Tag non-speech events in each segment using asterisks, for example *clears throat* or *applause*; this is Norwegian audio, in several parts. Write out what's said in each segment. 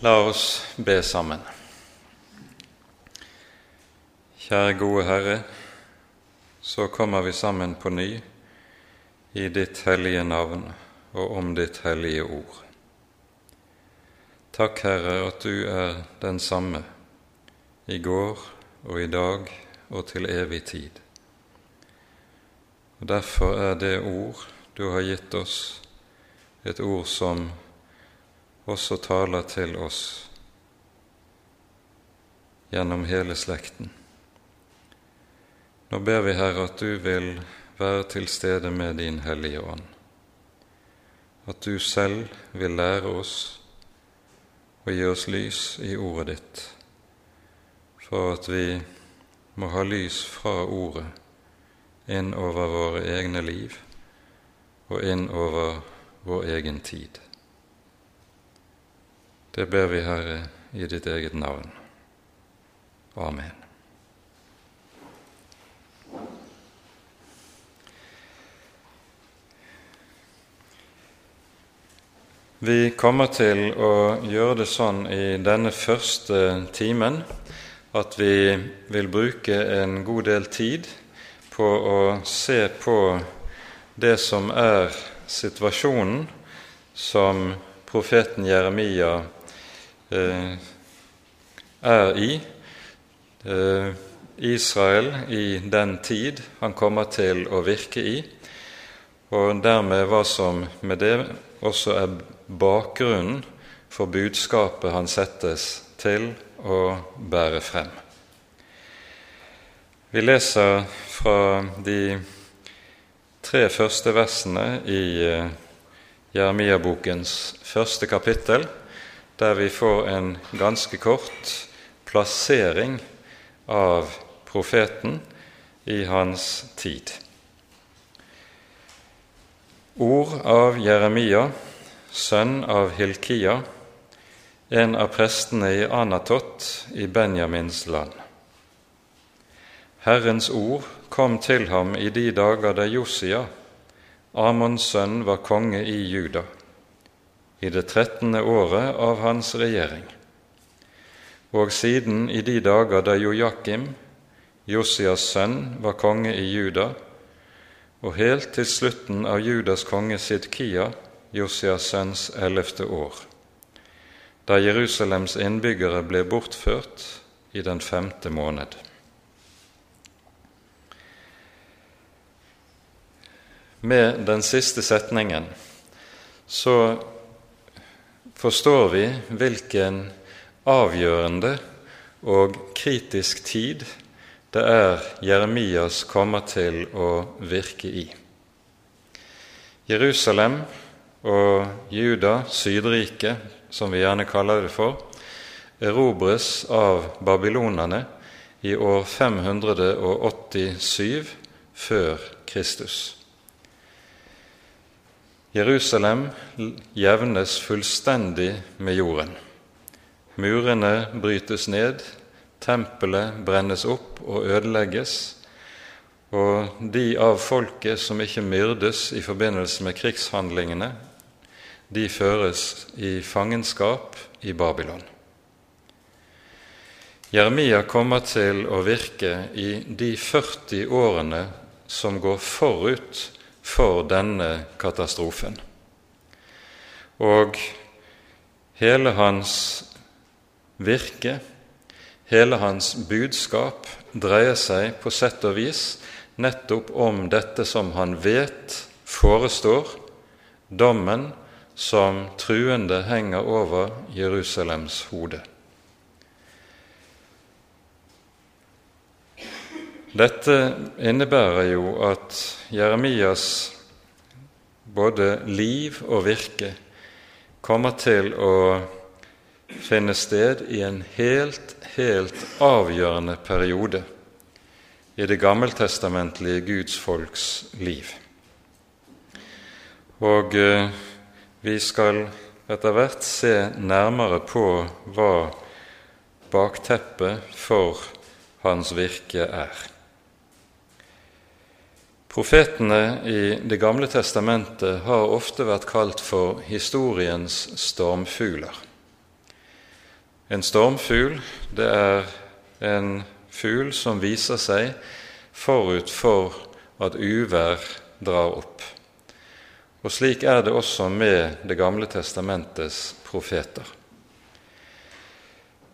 La oss be sammen. Kjære gode Herre, så kommer vi sammen på ny i ditt hellige navn og om ditt hellige ord. Takk, Herre, at du er den samme i går og i dag og til evig tid. Og Derfor er det ord du har gitt oss, et ord som også taler til oss gjennom hele slekten. Nå ber vi, Herre, at du vil være til stede med din Hellige Ånd, at du selv vil lære oss og gi oss lys i ordet ditt, for at vi må ha lys fra ordet inn over våre egne liv og inn over vår egen tid. Det ber vi, Herre, i ditt eget navn. Amen. Vi kommer til å gjøre det sånn i denne første timen at vi vil bruke en god del tid på å se på det som er situasjonen som profeten Jeremia er i. Eh, Israel i den tid han kommer til å virke i, og dermed hva som med det også er bakgrunnen for budskapet han settes til å bære frem. Vi leser fra de tre første versene i eh, Jeremia-bokens første kapittel der vi får en ganske kort plassering av profeten i hans tid. Ord av Jeremia, sønn av Hilkia, en av prestene i Anatot i Benjamins land. Herrens ord kom til ham i de dager da Josia, Amons sønn, var konge i Juda i det trettende året av hans regjering, og siden i de dager da Jojakim, Josias sønn, var konge i Juda, og helt til slutten av Judas konge Sidkia, Josias sønns ellevte år, da Jerusalems innbyggere ble bortført i den femte måned. Med den siste setningen så forstår vi hvilken avgjørende og kritisk tid det er Jeremias kommer til å virke i. Jerusalem og Juda, Sydriket, som vi gjerne kaller det for, erobres av babylonerne i år 587 før Kristus. Jerusalem jevnes fullstendig med jorden. Murene brytes ned, tempelet brennes opp og ødelegges, og de av folket som ikke myrdes i forbindelse med krigshandlingene, de føres i fangenskap i Babylon. Jeremia kommer til å virke i de 40 årene som går forut for denne katastrofen. Og hele hans virke, hele hans budskap, dreier seg på sett og vis nettopp om dette som han vet forestår, dommen som truende henger over Jerusalems hode. Dette innebærer jo at Jeremias både liv og virke kommer til å finne sted i en helt, helt avgjørende periode i det gammeltestamentlige Guds folks liv. Og eh, vi skal etter hvert se nærmere på hva bakteppet for hans virke er. Profetene i Det gamle testamentet har ofte vært kalt for historiens stormfugler. En stormfugl, det er en fugl som viser seg forut for at uvær drar opp. Og slik er det også med Det gamle testamentets profeter.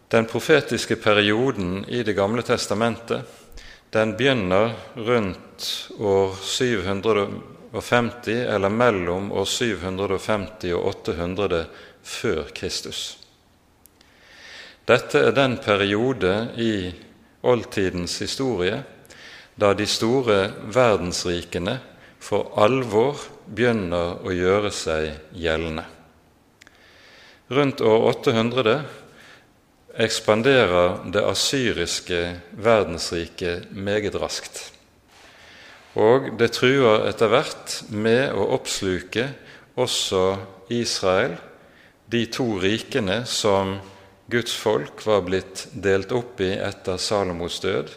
Den profetiske perioden i Det gamle testamentet den begynner rundt år 750, eller mellom år 750 og 800 før Kristus. Dette er den periode i oldtidens historie da de store verdensrikene for alvor begynner å gjøre seg gjeldende. Rundt år 800 ekspanderer det asyriske verdensriket meget raskt. Og det truer etter hvert med å oppsluke også Israel, de to rikene som Guds folk var blitt delt opp i etter Salomos død,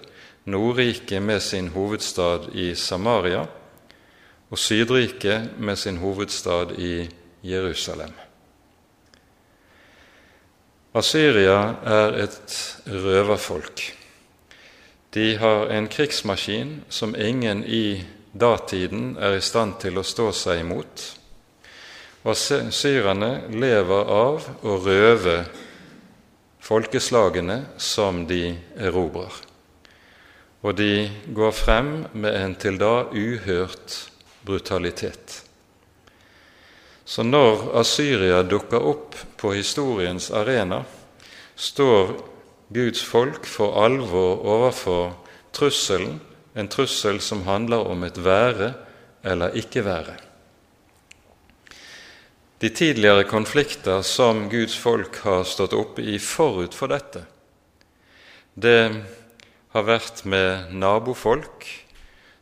Nordriket med sin hovedstad i Samaria og Sydriket med sin hovedstad i Jerusalem. Asyria er et røverfolk. De har en krigsmaskin som ingen i datiden er i stand til å stå seg imot. Og syrerne lever av å røve folkeslagene som de erobrer og de går frem med en til da uhørt brutalitet. Så når Asyria dukker opp på historiens arena, står Guds folk for alvor overfor trusselen, en trussel som handler om et være eller ikke være. De tidligere konflikter som Guds folk har stått oppe i forut for dette, det har vært med nabofolk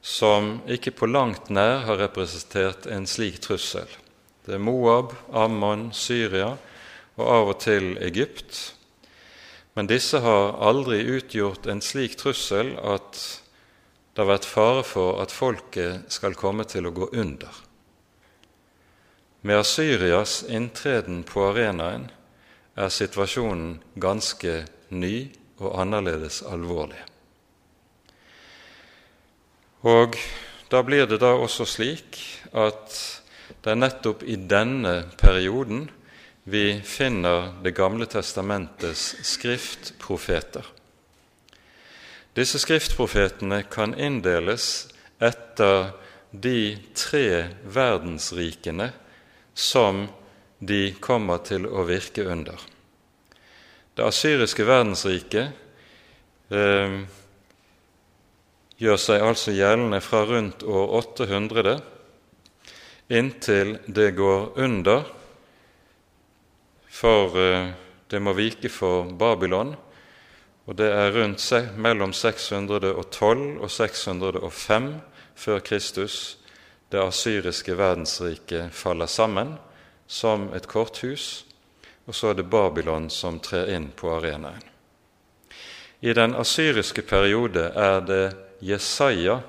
som ikke på langt nær har representert en slik trussel. Det er Moab, Ammon, Syria og av og til Egypt. Men disse har aldri utgjort en slik trussel at det har vært fare for at folket skal komme til å gå under. Med Asyrias inntreden på arenaen er situasjonen ganske ny og annerledes alvorlig. Og da blir det da også slik at det er nettopp i denne perioden vi finner Det gamle testamentets skriftprofeter. Disse skriftprofetene kan inndeles etter de tre verdensrikene som de kommer til å virke under. Det asyriske verdensriket eh, gjør seg altså gjeldende fra rundt år 800 inntil det går under, for eh, det må vike for Babylon, og det er rundt mellom 612 og 605 før Kristus det asyriske verdensriket faller sammen som et korthus, og så er det Babylon som trer inn på arenaen. I den asyriske periode er det Jesaja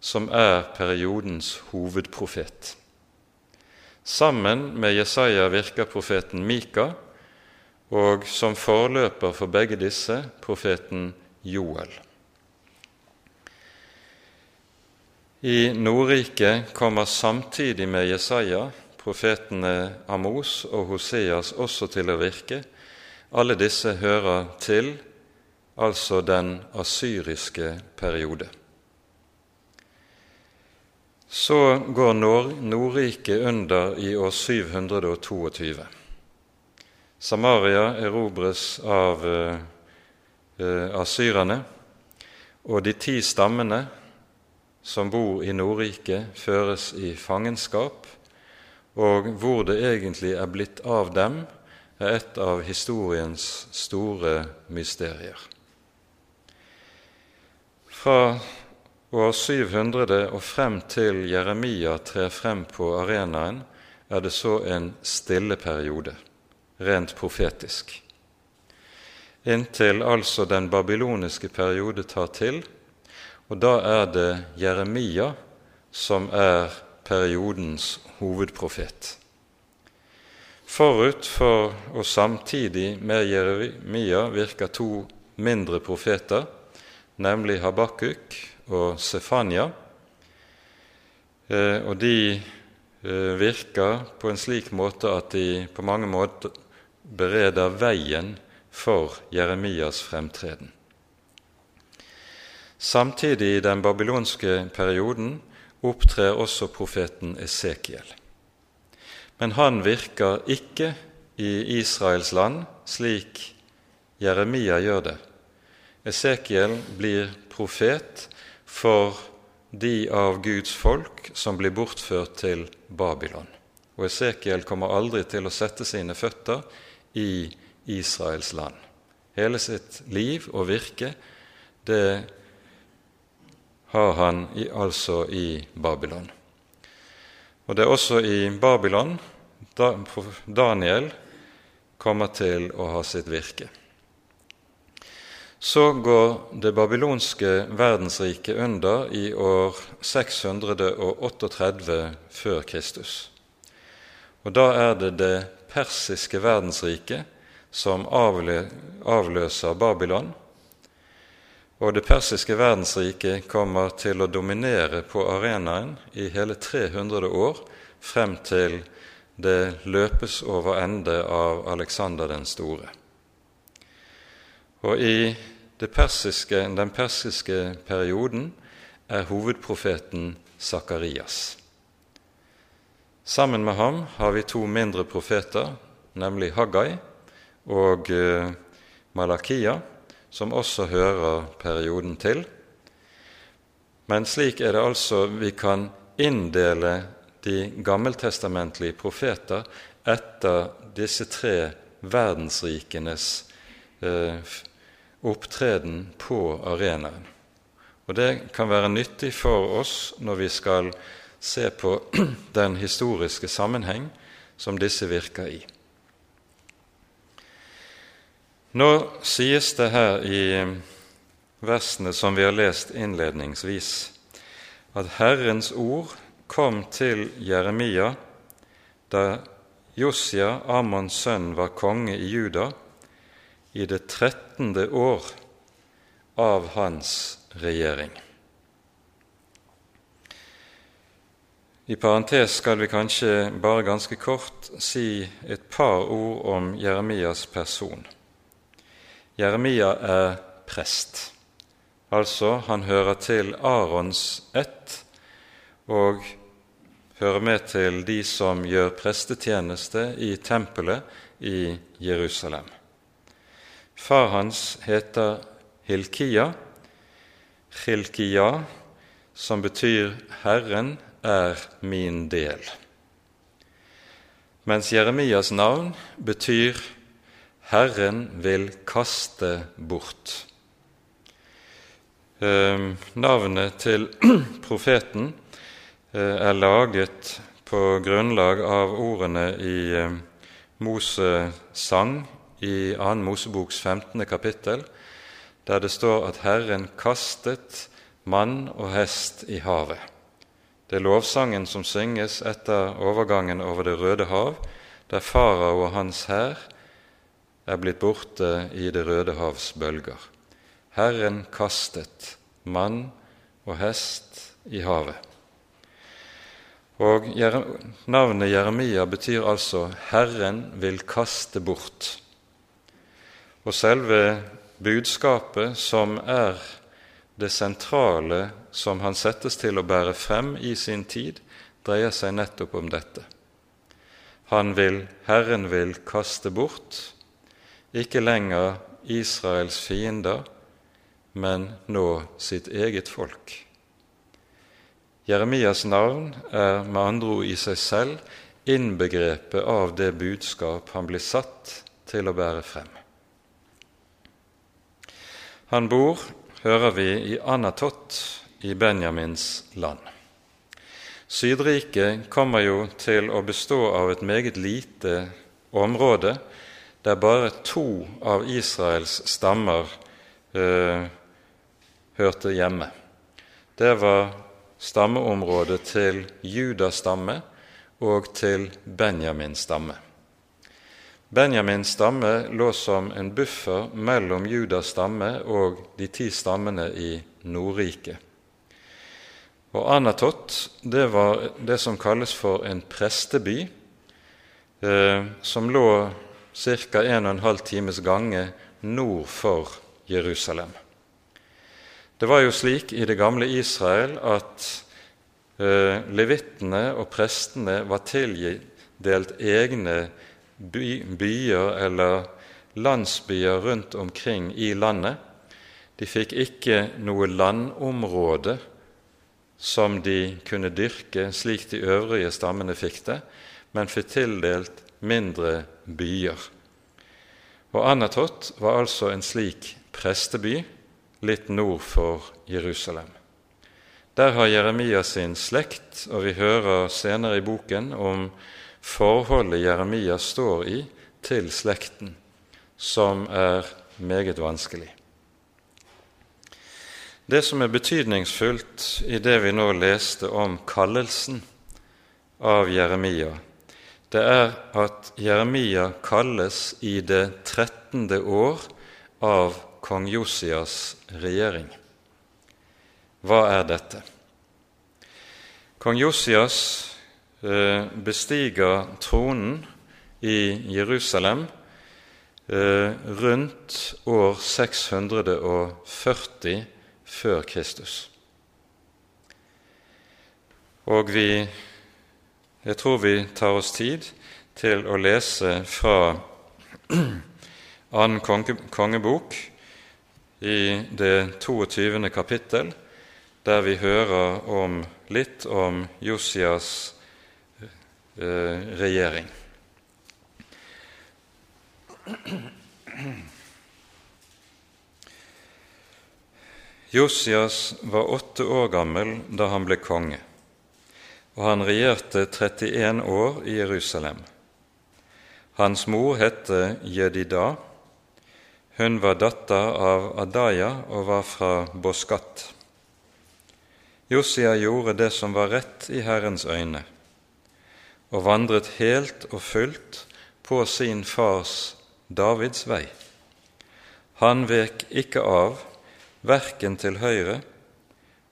som er periodens hovedprofet. Sammen med Jesaja virker profeten Mika, og som forløper for begge disse profeten Joel. I Nordriket kommer samtidig med Jesaja profetene Amos og Hoseas også til å virke. Alle disse hører til altså den asyriske periode. Så går Nordriket under i år 722. Samaria erobres av eh, eh, asyrerne, og de ti stammene som bor i Nordriket, føres i fangenskap, og hvor det egentlig er blitt av dem, er et av historiens store mysterier. Fra år 700 og frem til Jeremia trer frem på arenaen, er det så en stille periode, rent profetisk. Inntil altså den babyloniske periode tar til, og da er det Jeremia som er periodens hovedprofet. Forut for og samtidig med Jeremia virker to mindre profeter, nemlig Habakuk og Sefanya. Eh, og de eh, virker på en slik måte at de på mange måter bereder veien for Jeremias fremtreden. Samtidig i den babylonske perioden opptrer også profeten Esekiel. Men han virker ikke i Israels land slik Jeremia gjør det. Esekiel blir profet for de av Guds folk som blir bortført til Babylon. Og Esekiel kommer aldri til å sette sine føtter i Israels land. Hele sitt liv og virke, det har han i, altså i Babylon. Og det er også i Babylon Daniel kommer til å ha sitt virke. Så går det babylonske verdensriket under i år 638 før Kristus. Og da er det det persiske verdensriket som avløser Babylon. Og det persiske verdensriket kommer til å dominere på arenaen i hele 300 år frem til det løpes over ende av Aleksander den store. Og i persiske, den persiske perioden er hovedprofeten Sakarias. Sammen med ham har vi to mindre profeter, nemlig Haggai og eh, Malakia, som også hører perioden til. Men slik er det altså vi kan inndele de gammeltestamentlige profeter etter disse tre verdensrikenes eh, opptreden på arenaen. Og Det kan være nyttig for oss når vi skal se på *clears throat* den historiske sammenheng som disse virker i. Nå sies det her i versene som vi har lest innledningsvis, at Herrens ord kom til Jeremia da Josia, Amons sønn, var konge i Juda, i det trettende år av hans regjering. I parentes skal vi kanskje bare ganske kort si et par ord om Jeremias person. Jeremia er prest, altså han hører til Arons ett og hører med til de som gjør prestetjeneste i tempelet i Jerusalem. Far hans heter Hilkia, Hilkia, som betyr 'Herren er min del'. Mens Jeremias navn betyr 'Herren vil kaste bort'. Eh, navnet til *clears throat* profeten eh, er laget på grunnlag av ordene i eh, Mose sang i 2. Moseboks 15. kapittel, der det står at Herren kastet mann og hest i havet. Det er lovsangen som synges etter overgangen over Det røde hav, der farao og hans hær er blitt borte i Det røde havs bølger. Herren kastet mann og hest i havet. Og Navnet Jeremia betyr altså 'Herren vil kaste bort'. Og selve budskapet, som er det sentrale som han settes til å bære frem i sin tid, dreier seg nettopp om dette. Han vil, Herren vil kaste bort, ikke lenger Israels fiender, men nå sitt eget folk. Jeremias navn er med andre ord i seg selv innbegrepet av det budskap han blir satt til å bære frem. Han bor, hører vi, i Anatot i Benjamins land. Sydriket kommer jo til å bestå av et meget lite område der bare to av Israels stammer eh, hørte hjemme. Det var stammeområdet til Judas stamme og til Benjamins stamme. Benjamins stamme lå som en buffer mellom Judas stamme og de ti stammene i Nordriket. Og Anatot det var det som kalles for en presteby, eh, som lå ca. 1 12 times gange nord for Jerusalem. Det var jo slik i det gamle Israel at eh, levittene og prestene var tildelt egne by, byer eller landsbyer rundt omkring i landet. De fikk ikke noe landområde som de kunne dyrke slik de øvrige stammene fikk det, men fikk tildelt mindre byer. Og Anatot var altså en slik presteby litt nord for Jerusalem. Der har Jeremia sin slekt, og vi hører senere i boken om forholdet Jeremia står i til slekten, som er meget vanskelig. Det som er betydningsfullt i det vi nå leste om kallelsen av Jeremia, det er at Jeremia kalles i det trettende år av kong Josias regjering. Hva er dette? Kong Josias bestiger tronen i Jerusalem eh, rundt år 640 før Kristus. Og vi Jeg tror vi tar oss tid til å lese fra *clears throat* annen kongebok i det 22. kapittel, der vi hører om, litt om Josias Eh, regjering. Josias var åtte år gammel da han ble konge, og han regjerte 31 år i Jerusalem. Hans mor het Jedida. Hun var datter av Adaya og var fra Boskat. Josia gjorde det som var rett i Herrens øyne og vandret helt og fullt på sin fars Davids vei. Han vek ikke av, verken til høyre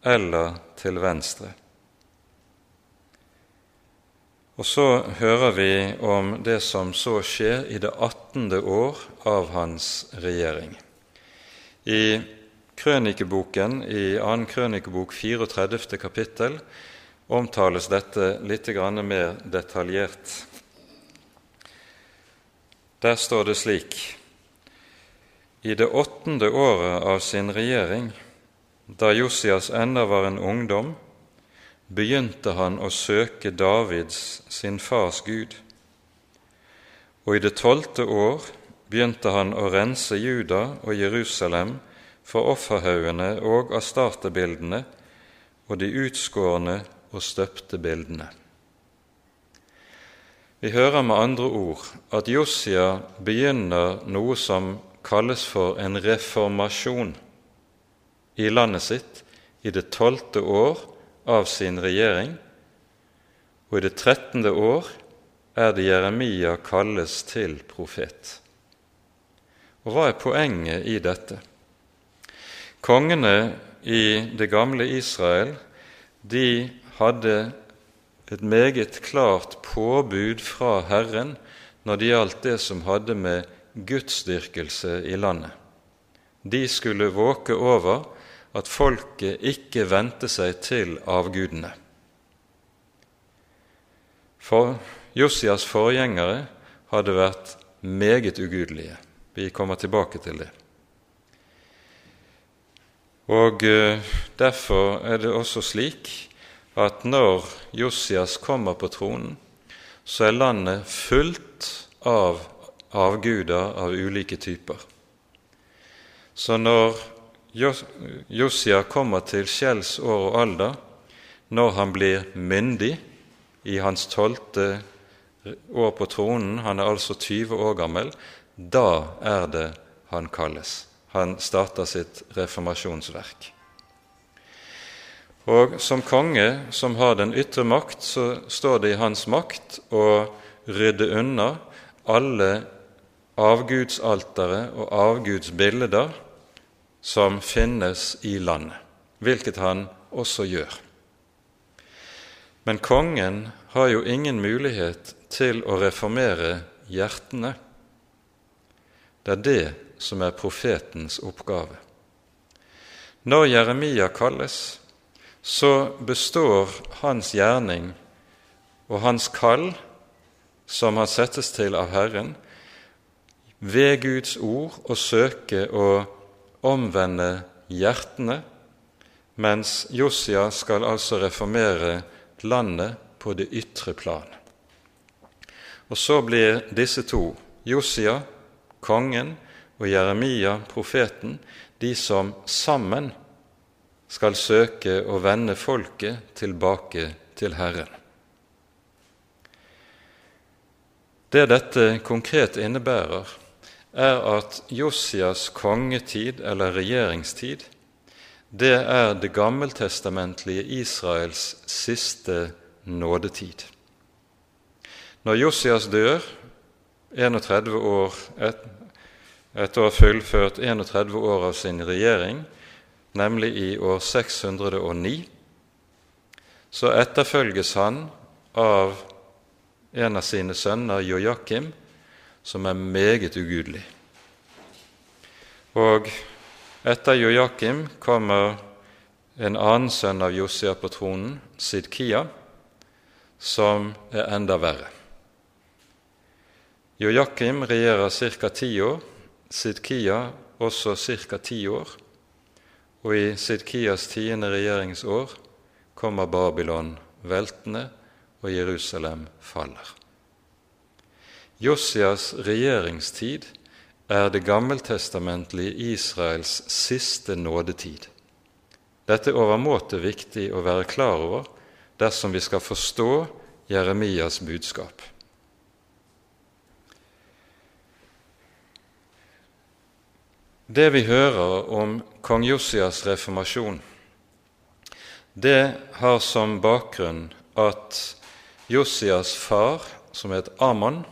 eller til venstre. Og så hører vi om det som så skjer i det attende år av hans regjering. I krønikeboken, i 2. krønikebok 34. kapittel, omtales dette litt mer detaljert. Der står det slik I det åttende året av sin regjering, da Josias enda var en ungdom, begynte han å søke Davids, sin fars Gud. Og i det tolvte år begynte han å rense Juda og Jerusalem for offerhaugene og astartebildene og de utskårne og støpte bildene. Vi hører med andre ord at Josia begynner noe som kalles for en reformasjon i landet sitt i det tolvte år av sin regjering, og i det trettende år er det Jeremia kalles til profet. Og hva er poenget i dette? Kongene i det gamle Israel de hadde et meget klart påbud fra Herren når det gjaldt det som hadde med gudsdyrkelse i landet. De skulle våke over at folket ikke vendte seg til avgudene. For Josias forgjengere hadde vært meget ugudelige. Vi kommer tilbake til det. Og eh, Derfor er det også slik at når Josias kommer på tronen, så er landet fullt av avguder av ulike typer. Så når Josia kommer til Kjells år og alder, når han blir myndig i hans tolvte år på tronen, han er altså 20 år gammel, da er det han kalles. Han starter sitt reformasjonsverk. Og som konge som har den ytre makt, så står det i hans makt å rydde unna alle avgudsaltere og avgudsbilder som finnes i landet, hvilket han også gjør. Men kongen har jo ingen mulighet til å reformere hjertene. Det er det som er profetens oppgave. Når Jeremia kalles, så består hans gjerning og hans kall, som han settes til av Herren, ved Guds ord å søke å omvende hjertene, mens Josia skal altså reformere landet på det ytre plan. Og så blir disse to, Josia, kongen, og Jeremia, profeten, de som sammen skal søke å vende folket tilbake til Herren. Det dette konkret innebærer, er at Josias kongetid eller regjeringstid det er det gammeltestamentlige Israels siste nådetid. Når Josias dør, 31 år et, etter å ha fullført 31 år av sin regjering, nemlig i år 609, så etterfølges han av en av sine sønner, Jojakim, som er meget ugudelig. Og etter Jojakim kommer en annen sønn av Josia på tronen, Sidkia, som er enda verre. Jojakim regjerer ca. ti år, Sidkia også ca. ti år, og i Sidkias tiende regjeringsår kommer Babylon veltende, og Jerusalem faller. Josias regjeringstid er det gammeltestamentlige Israels siste nådetid. Dette er overmåte viktig å være klar over dersom vi skal forstå Jeremias budskap. Det vi hører om kong Josias reformasjon, det har som bakgrunn at Josias far, som het Amon,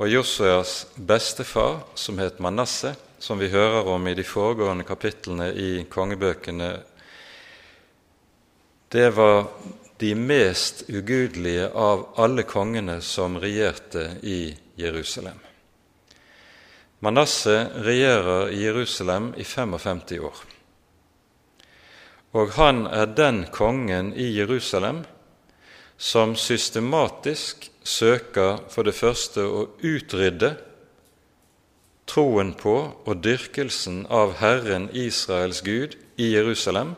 og Josias bestefar, som het Manasseh, som vi hører om i de foregående kapitlene i kongebøkene, det var de mest ugudelige av alle kongene som regjerte i Jerusalem. Manasseh regjerer i Jerusalem i 55 år. Og han er den kongen i Jerusalem som systematisk søker for det første å utrydde troen på og dyrkelsen av Herren Israels Gud i Jerusalem,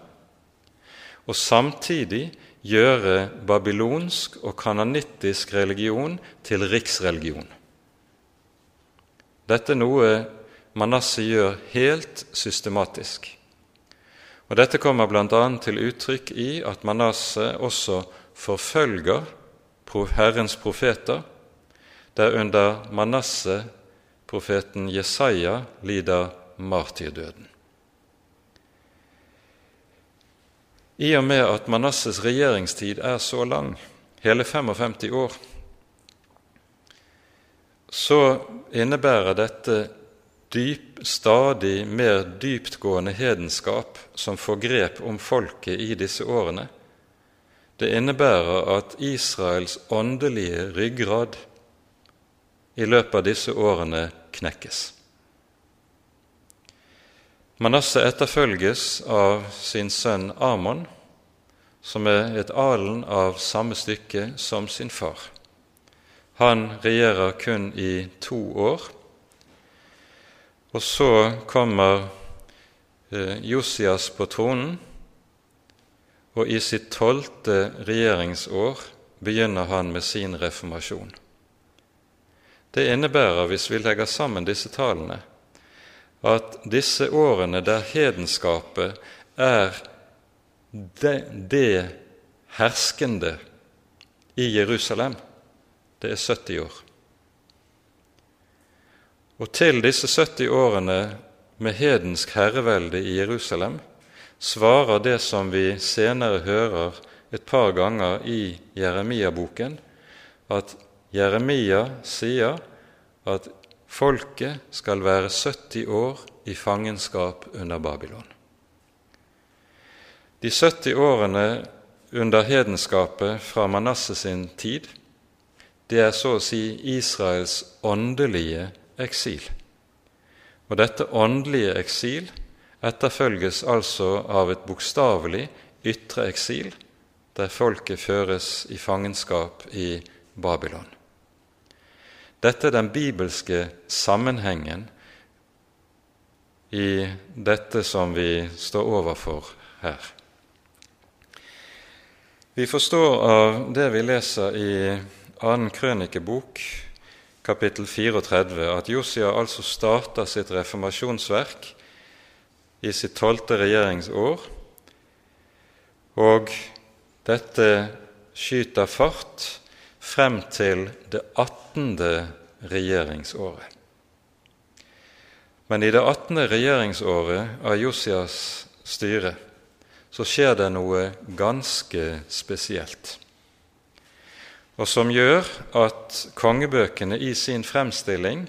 og samtidig gjøre babylonsk og kananittisk religion til riksreligion. Dette er noe Manasseh gjør helt systematisk. Og Dette kommer bl.a. til uttrykk i at Manasseh også forfølger Herrens profeter, der under Manasseh profeten Jesaja lider martyrdøden. I og med at Manasses regjeringstid er så lang, hele 55 år, så innebærer dette dyp, stadig mer dyptgående hedenskap som får grep om folket i disse årene. Det innebærer at Israels åndelige ryggrad i løpet av disse årene knekkes. Manasseh etterfølges av sin sønn Amon, som er et alen av samme stykke som sin far. Han regjerer kun i to år. Og så kommer eh, Josias på tronen, og i sitt tolvte regjeringsår begynner han med sin reformasjon. Det innebærer, hvis vi legger sammen disse tallene, at disse årene der hedenskapet er det, det herskende i Jerusalem, det er 70 år. Og til disse 70 årene med hedensk herrevelde i Jerusalem svarer det som vi senere hører et par ganger i Jeremia-boken, at Jeremia sier at folket skal være 70 år i fangenskap under Babylon. De 70 årene under hedenskapet fra Manasse sin tid, det er så å si Israels åndelige eksil. Og dette åndelige eksil etterfølges altså av et bokstavelig ytre eksil, der folket føres i fangenskap i Babylon. Dette er den bibelske sammenhengen i dette som vi står overfor her. Vi forstår av det vi leser i annen krønikebok, kapittel 34, at Josia altså starter sitt reformasjonsverk i sitt tolvte regjeringsår, og dette skyter fart frem til det attende regjeringsåret. Men i det attende regjeringsåret av Josias styre så skjer det noe ganske spesielt og som gjør at kongebøkene i sin fremstilling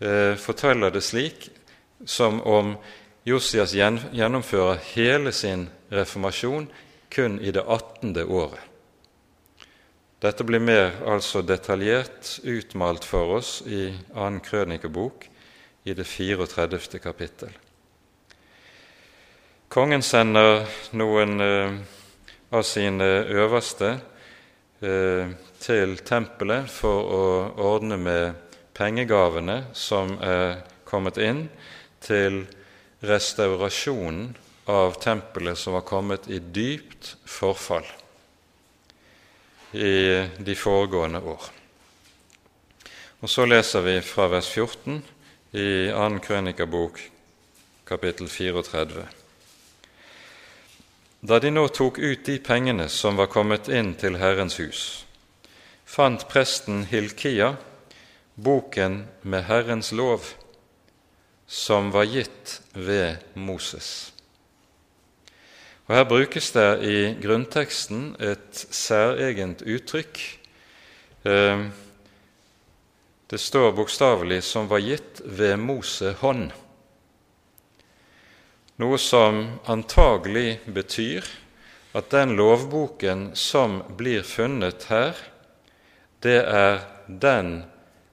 eh, forteller det slik som om Josias gjennomfører hele sin reformasjon kun i det 18. året. Dette blir mer altså detaljert utmalt for oss i 2. krønikebok i det 34. kapittel. Kongen sender noen eh, av sine øverste til tempelet for å ordne med pengegavene som er kommet inn til restaurasjonen av tempelet som var kommet i dypt forfall i de foregående år. Og Så leser vi fra vers 14 i 2. krønikabok, kapittel 34. Da de nå tok ut de pengene som var kommet inn til Herrens hus, fant presten Hilkia boken med Herrens lov, som var gitt ved Moses. Og Her brukes det i grunnteksten et særegent uttrykk. Eh, det står bokstavelig 'som var gitt ved Mose hånd' noe som antagelig betyr at den lovboken som blir funnet her, det er den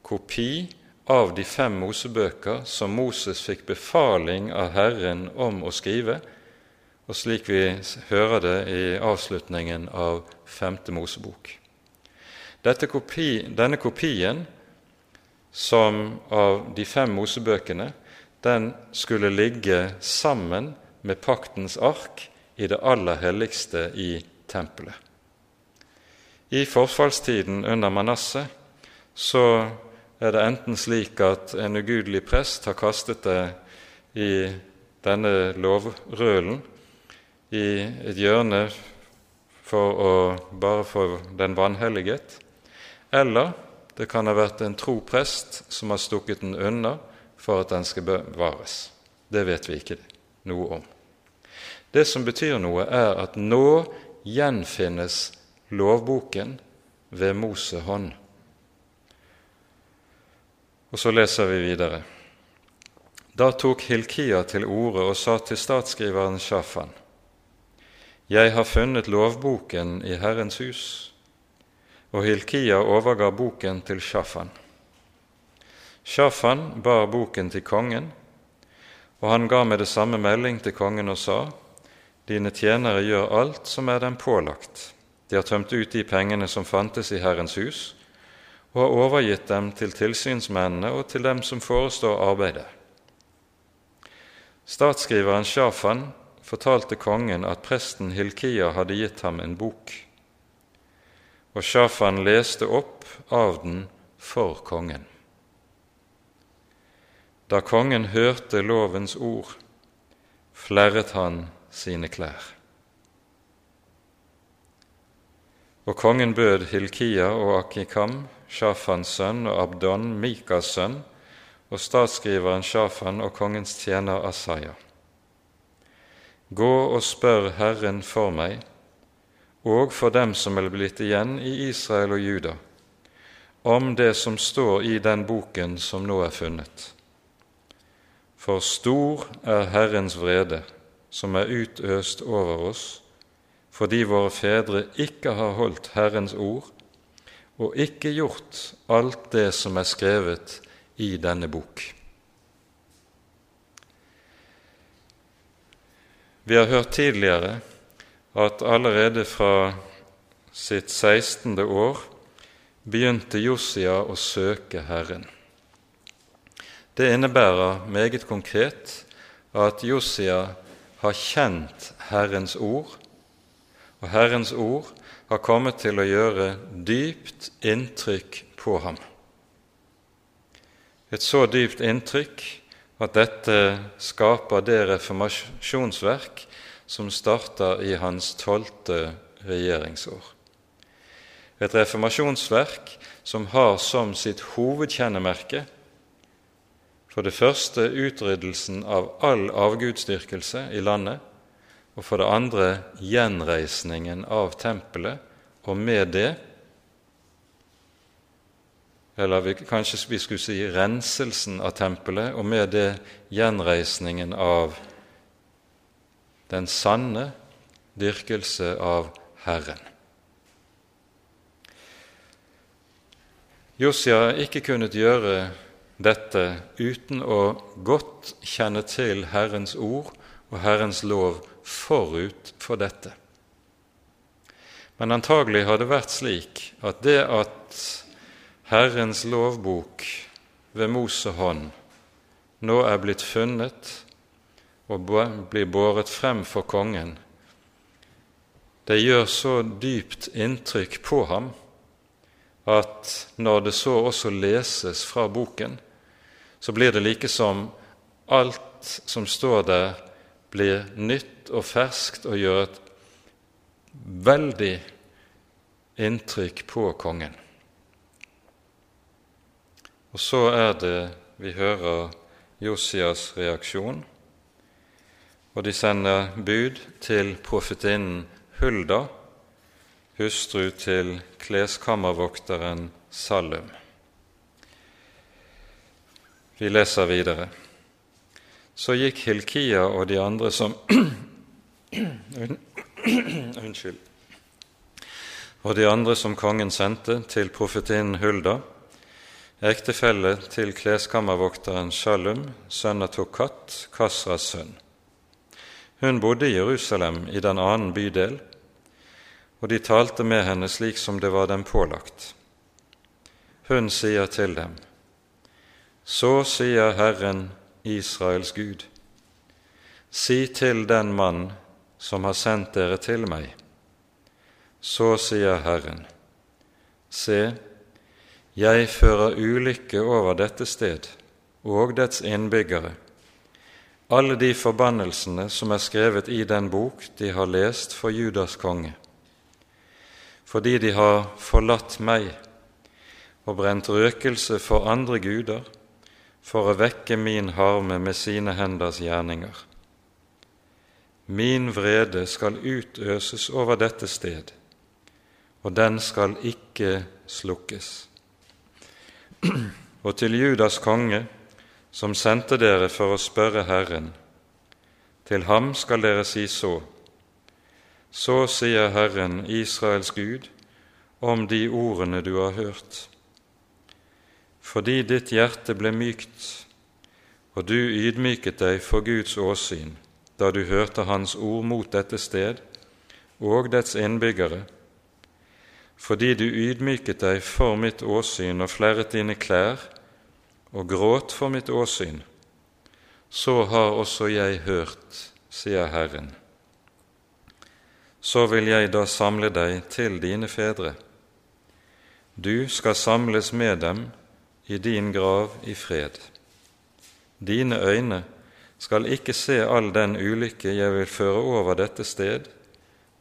kopi av de fem Mosebøker som Moses fikk befaling av Herren om å skrive, og slik vi hører det i avslutningen av femte Mosebok. Kopi, denne kopien som av de fem Mosebøkene den skulle ligge sammen med paktens ark i det aller helligste i tempelet. I forfallstiden under Manasseh så er det enten slik at en ugudelig prest har kastet det i denne lovrølen i et hjørne for å bare få den vanhelliget, eller det kan ha vært en tro prest som har stukket den unna for at den skal bevares. Det vet vi ikke noe om. Det som betyr noe, er at nå gjenfinnes lovboken ved Mose hånd. Og så leser vi videre. Da tok Hilkia til orde og sa til statsskriveren Shafan.: Jeg har funnet lovboken i Herrens hus. Og Hilkia overga boken til Shafan. Shafan bar boken til kongen, og han ga med det samme melding til kongen og sa:" Dine tjenere gjør alt som er dem pålagt. De har tømt ut de pengene som fantes i Herrens hus, og har overgitt dem til tilsynsmennene og til dem som forestår arbeidet. Statsskriveren Shafan fortalte kongen at presten Hilkia hadde gitt ham en bok, og Shafan leste opp av den for kongen. Da kongen hørte lovens ord, flerret han sine klær. Og kongen bød Hilkia og Akikam, Shafans sønn, og Abdon, Mikas sønn, og statsskriveren Shafan og kongens tjener Asaya. Gå og spør Herren for meg og for dem som er blitt igjen i Israel og Juda, om det som står i den boken som nå er funnet. For stor er Herrens vrede, som er utøst over oss, fordi våre fedre ikke har holdt Herrens ord og ikke gjort alt det som er skrevet i denne bok. Vi har hørt tidligere at allerede fra sitt 16. år begynte Josia å søke Herren. Det innebærer meget konkret at Josia har kjent Herrens ord, og Herrens ord har kommet til å gjøre dypt inntrykk på ham. Et så dypt inntrykk at dette skaper det reformasjonsverk som starter i hans tolvte regjeringsår. Et reformasjonsverk som har som sitt hovedkjennemerke for det første utryddelsen av all avgudsdyrkelse i landet, og for det andre gjenreisningen av tempelet, og med det Eller vi, kanskje vi skulle si renselsen av tempelet, og med det gjenreisningen av den sanne dyrkelse av Herren. Josia ikke kunnet gjøre dette uten å godt kjenne til Herrens ord og Herrens lov forut for dette. Men antagelig har det vært slik at det at Herrens lovbok ved Mosehånd nå er blitt funnet og blir båret frem for kongen, det gjør så dypt inntrykk på ham at når det så også leses fra boken, så blir det like som alt som står der, blir nytt og ferskt og gjør et veldig inntrykk på kongen. Og så er det vi hører Josias reaksjon og de sender bud til profetinnen Hulda, hustru til kleskammervokteren Salum. Vi leser videre. Så gikk Hilkia og de andre som *clears throat* Unnskyld. Og de andre som kongen sendte til profetinnen Hulda, ektefelle til kleskammervokteren Shalum, sønn av Tokat, Kasras sønn. Hun bodde i Jerusalem, i den annen bydel, og de talte med henne slik som det var dem pålagt. Hun sier til dem, Så sier Herren Israels Gud, si til den mann som har sendt dere til meg, så sier Herren, se, jeg fører ulykke over dette sted og dets innbyggere alle de forbannelsene som er skrevet i den bok de har lest for Judas konge, fordi de har forlatt meg og brent røkelse for andre guder for å vekke min harme med sine henders gjerninger. Min vrede skal utøses over dette sted, og den skal ikke slukkes. *clears throat* Og til Judas konge som sendte dere for å spørre Herren. Til ham skal dere si så. Så sier Herren, Israels Gud, om de ordene du har hørt. Fordi ditt hjerte ble mykt, og du ydmyket deg for Guds åsyn da du hørte Hans ord mot dette sted og dets innbyggere, fordi du ydmyket deg for mitt åsyn og flerret dine klær og gråt for mitt åsyn, så har også jeg hørt, sier Herren. Så vil jeg da samle deg til dine fedre. Du skal samles med dem i din grav i fred. Dine øyne skal ikke se all den ulykke jeg vil føre over dette sted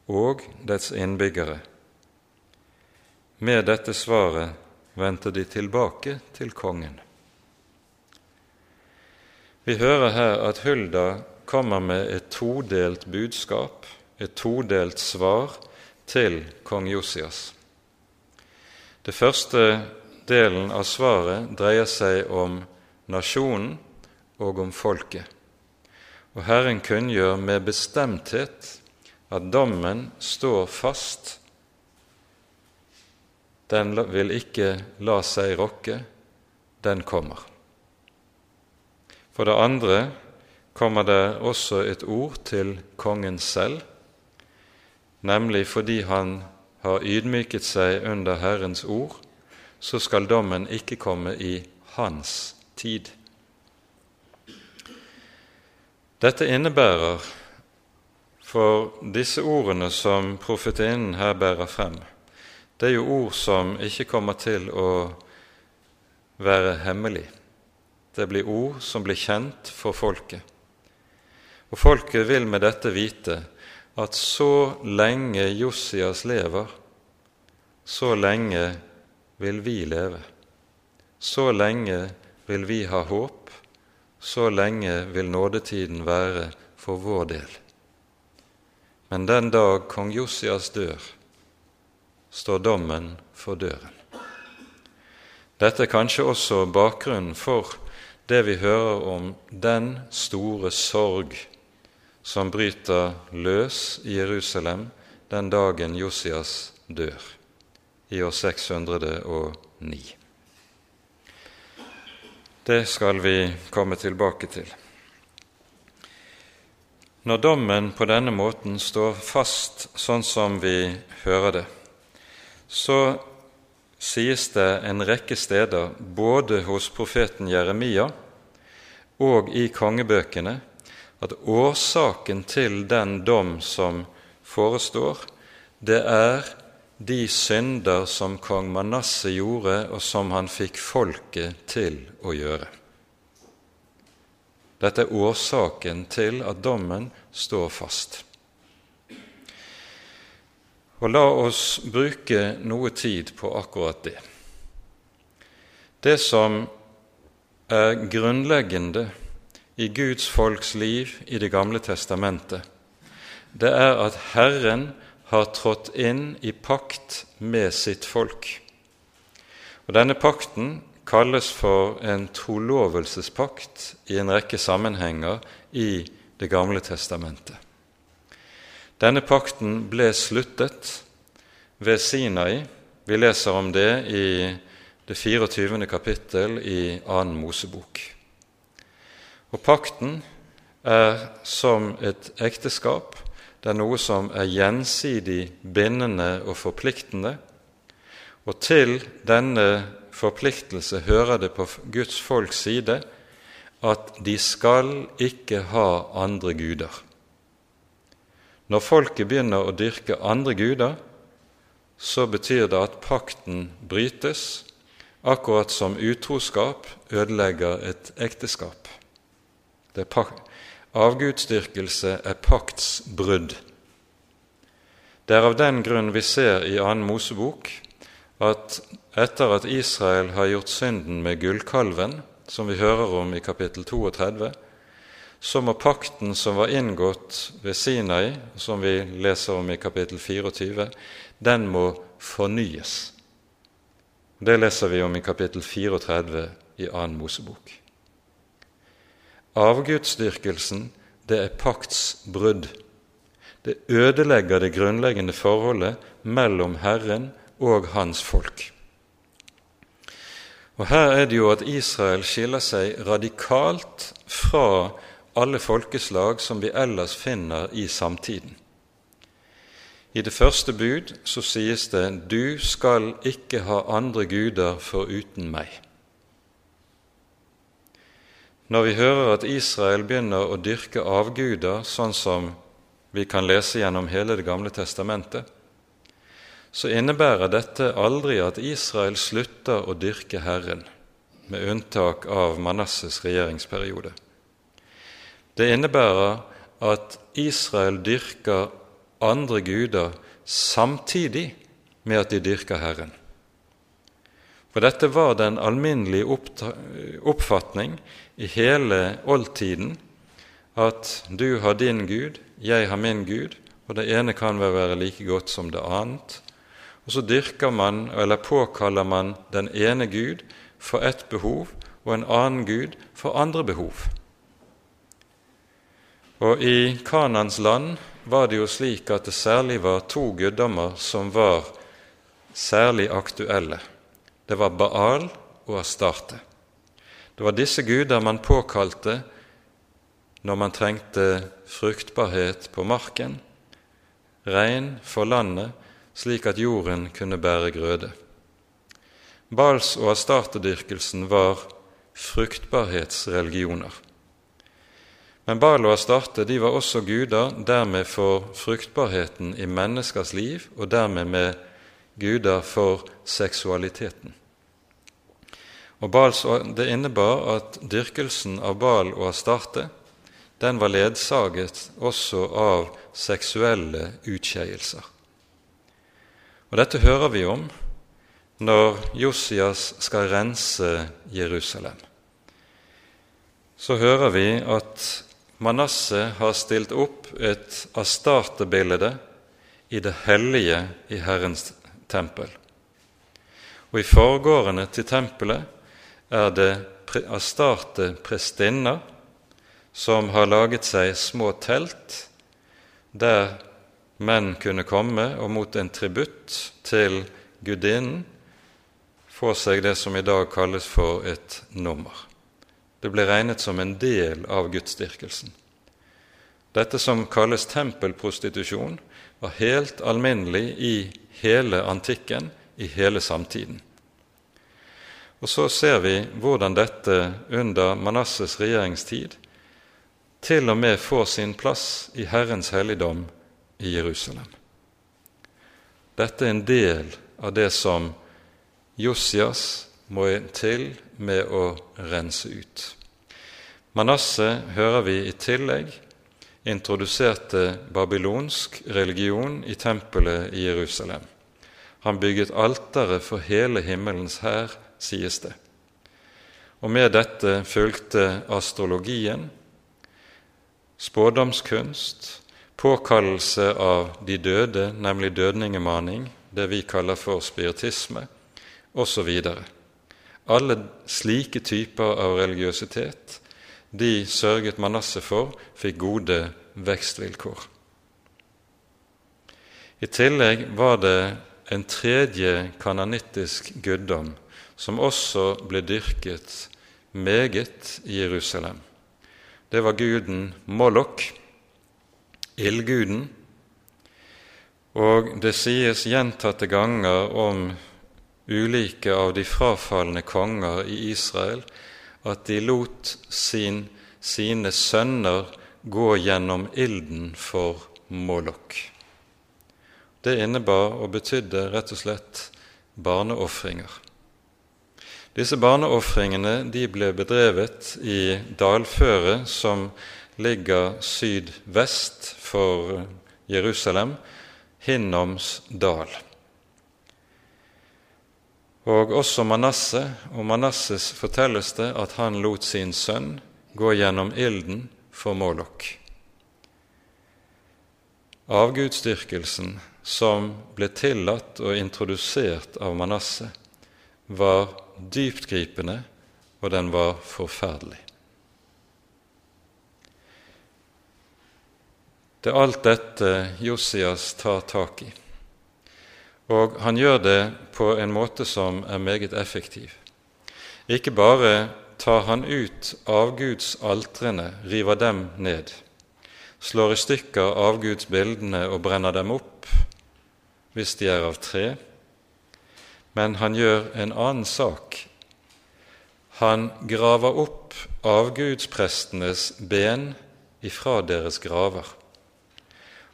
og dets innbyggere. Med dette svaret vendte de tilbake til kongen. Vi hører her at Hulda kommer med et todelt budskap, et todelt svar til kong Josias. Det første delen av svaret dreier seg om nasjonen og om folket. Og Herren kunngjør med bestemthet at dommen står fast. Den vil ikke la seg rokke, den kommer. For det andre kommer det også et ord til kongen selv, nemlig fordi han har ydmyket seg under Herrens ord, så skal dommen ikke komme i hans tid. Dette innebærer for disse ordene som profetinnen her bærer frem, det er jo ord som ikke kommer til å være hemmelig. Det blir ord som blir kjent for folket. Og folket vil med dette vite at så lenge Josias lever, så lenge vil vi leve. Så lenge vil vi ha håp så lenge vil nådetiden være for vår del. Men den dag kong Josias dør, står dommen for døren. Dette er kanskje også bakgrunnen for det vi hører om den store sorg som bryter løs i Jerusalem den dagen Josias dør, i år 609. Det skal vi komme tilbake til. Når dommen på denne måten står fast sånn som vi hører det, så sies det en rekke steder, både hos profeten Jeremia og i kongebøkene, at årsaken til den dom som forestår, det er de synder som kong Manasseh gjorde, og som han fikk folket til å gjøre. Dette er årsaken til at dommen står fast. Og la oss bruke noe tid på akkurat det. Det som er grunnleggende i Guds folks liv i Det gamle testamentet, det er at Herren har trådt inn i pakt med sitt folk. Og Denne pakten kalles for en trolovelsespakt i en rekke sammenhenger i Det gamle testamentet. Denne pakten ble sluttet ved Sinai. Vi leser om det i det 24. kapittel i 2. Mosebok. Og pakten er som et ekteskap det er noe som er gjensidig bindende og forpliktende. Og til denne forpliktelse hører det på Guds folks side at de skal ikke ha andre guder. Når folket begynner å dyrke andre guder, så betyr det at pakten brytes, akkurat som utroskap ødelegger et ekteskap. Det er Avgudsdyrkelse er paktsbrudd. Det er av den grunn vi ser i annen Mosebok at etter at Israel har gjort synden med gullkalven, som vi hører om i kapittel 32, så må pakten som var inngått ved Sinai, som vi leser om i kapittel 24, den må fornyes. Det leser vi om i kapittel 34 i annen Mosebok. Avgudsdyrkelsen, det er paktsbrudd. Det ødelegger det grunnleggende forholdet mellom Herren og hans folk. Og Her er det jo at Israel skiller seg radikalt fra alle folkeslag som vi ellers finner i samtiden. I det første bud så sies det 'Du skal ikke ha andre guder foruten meg'. Når vi hører at Israel begynner å dyrke avguder, sånn som vi kan lese gjennom hele Det gamle testamentet, så innebærer dette aldri at Israel slutter å dyrke Herren, med unntak av Manasses regjeringsperiode. Det innebærer at Israel dyrker andre guder samtidig med at de dyrker Herren. For dette var den alminnelige oppfatning i hele oldtiden at du har din Gud, jeg har min Gud, og det ene kan vel være like godt som det annet. og så dyrker man, eller påkaller man, den ene Gud for ett behov og en annen Gud for andre behov. Og i Kanans land var det jo slik at det særlig var to guddommer som var særlig aktuelle. Det var Baal og Astarte. Det var disse guder man påkalte når man trengte fruktbarhet på marken, regn for landet, slik at jorden kunne bære grøde. Bals- og astartedyrkelsen var fruktbarhetsreligioner. Men Bal og Astarte de var også guder dermed for fruktbarheten i menneskers liv, og dermed med guder for seksualiteten. Og Det innebar at dyrkelsen av Bal og Astarte den var ledsaget også av seksuelle utskeielser. Og Dette hører vi om når Josias skal rense Jerusalem. Så hører vi at Manasseh har stilt opp et Astarte-bilde i det hellige i Herrens tempel. Og i forgårdene til tempelet er det Astarte prestinner som har laget seg små telt der menn kunne komme og mot en tributt til gudinnen få seg det som i dag kalles for et nummer. Det ble regnet som en del av gudsdyrkelsen. Dette som kalles tempelprostitusjon, var helt alminnelig i hele antikken, i hele samtiden. Og så ser vi hvordan dette under Manasses regjeringstid til og med får sin plass i Herrens helligdom i Jerusalem. Dette er en del av det som Josias må til med å rense ut. Manasseh hører vi i tillegg introduserte babylonsk religion i tempelet i Jerusalem. Han bygget alteret for hele himmelens hær, sies det. Og med dette fulgte astrologien, spådomskunst, påkallelse av de døde, nemlig dødningemaning, det vi kaller for spiritisme, osv. Alle slike typer av religiøsitet de sørget Manasseh for fikk gode vekstvilkår. I tillegg var det en tredje kananittisk guddom som også ble dyrket meget i Jerusalem det var guden Mollok, ildguden. Og det sies gjentatte ganger om ulike av de frafalne konger i Israel at de lot sin, sine sønner gå gjennom ilden for Mollok. Det innebar og betydde rett og slett barneofringer. Disse barneofringene ble bedrevet i dalføret som ligger sydvest for Jerusalem, Hinnoms dal. Og også Manasseh, og Manasses fortelles det at han lot sin sønn gå gjennom ilden for Målok. Avgudsdyrkelsen som ble tillatt og introdusert av Manasseh, var dyptgripende, og den var forferdelig. Det er alt dette Josias tar tak i, og han gjør det på en måte som er meget effektiv. Ikke bare tar han ut avgudsaltrene, river dem ned, slår i stykker avgudsbildene og brenner dem opp hvis de er av tre, men han gjør en annen sak. Han graver opp avgudsprestenes ben ifra deres graver.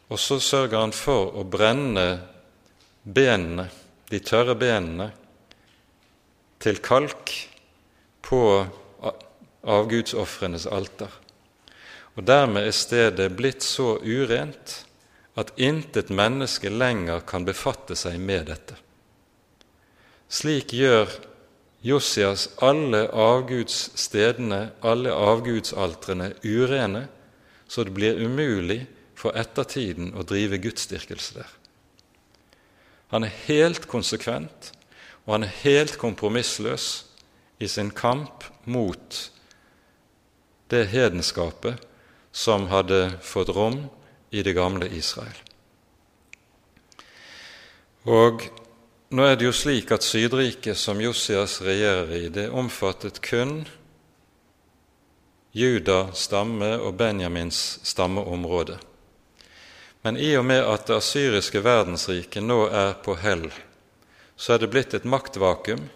Og så sørger han for å brenne benene, de tørre benene, til kalk på avgudsofrenes alter. Og dermed er stedet blitt så urent at intet menneske lenger kan befatte seg med dette. Slik gjør Josias alle avgudsstedene, alle avgudsaltrene, urene, så det blir umulig for ettertiden å drive gudsdyrkelse der. Han er helt konsekvent, og han er helt kompromissløs i sin kamp mot det hedenskapet som hadde fått rom i det gamle Israel. Og nå er det jo slik at Sydriket, som Josias regjerer i, det omfattet kun Juda stamme og Benjamins stammeområde. Men i og med at det asyriske verdensriket nå er på hell, så er det blitt et maktvakuum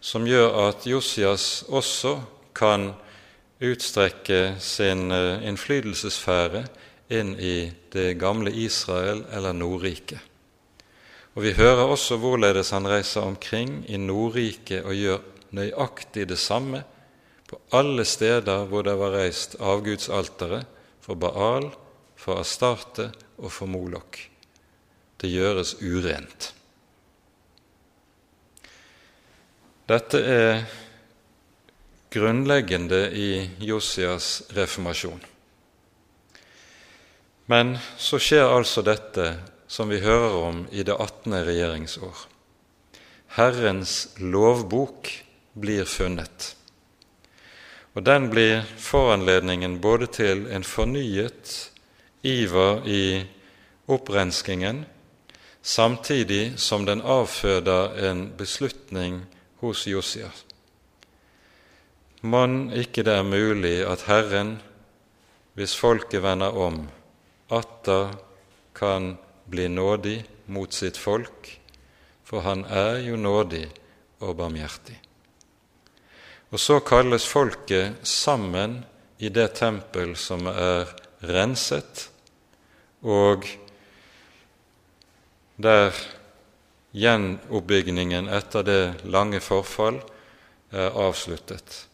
som gjør at Josias også kan utstrekke sin eh, innflytelsessfære inn i det gamle Israel eller Nordriket. Og Vi hører også hvorledes han reiser omkring i Nordriket og gjør nøyaktig det samme på alle steder hvor det var reist avgudsaltere for Baal, for Astarte og for Molok. Det gjøres urent. Dette er grunnleggende i Josias reformasjon. Men så skjer altså dette som vi hører om i det 18. regjeringsår. Herrens lovbok blir funnet. Og den blir foranledningen både til en fornyet iver i opprenskingen, samtidig som den avføder en beslutning hos Josia. Mon ikke det er mulig at Herren, hvis folket vender om, atter kan bli nådig mot sitt folk, for han er jo nådig og barmhjertig. Og så kalles folket sammen i det tempel som er renset, og der gjenoppbyggingen etter det lange forfall er avsluttet.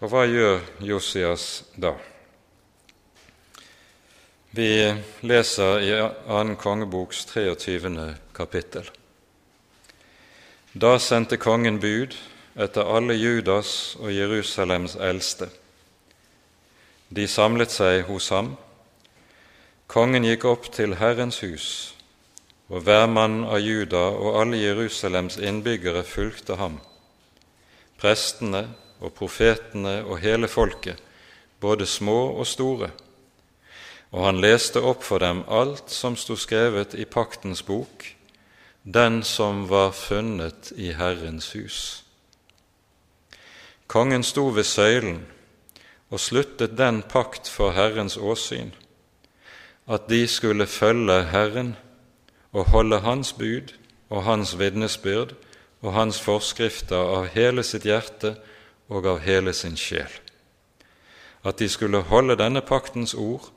Og hva gjør Josias da? Vi leser i 2. kongeboks 23. kapittel. Da sendte kongen bud etter alle Judas og Jerusalems eldste. De samlet seg hos ham. Kongen gikk opp til Herrens hus, og hver mann av Juda og alle Jerusalems innbyggere fulgte ham. Prestene og profetene og hele folket, både små og store. Og han leste opp for dem alt som sto skrevet i paktens bok, den som var funnet i Herrens hus. Kongen sto ved søylen og sluttet den pakt for Herrens åsyn, at de skulle følge Herren og holde Hans bud og Hans vitnesbyrd og Hans forskrifter av hele sitt hjerte og av hele sin sjel. At de skulle holde denne paktens ord,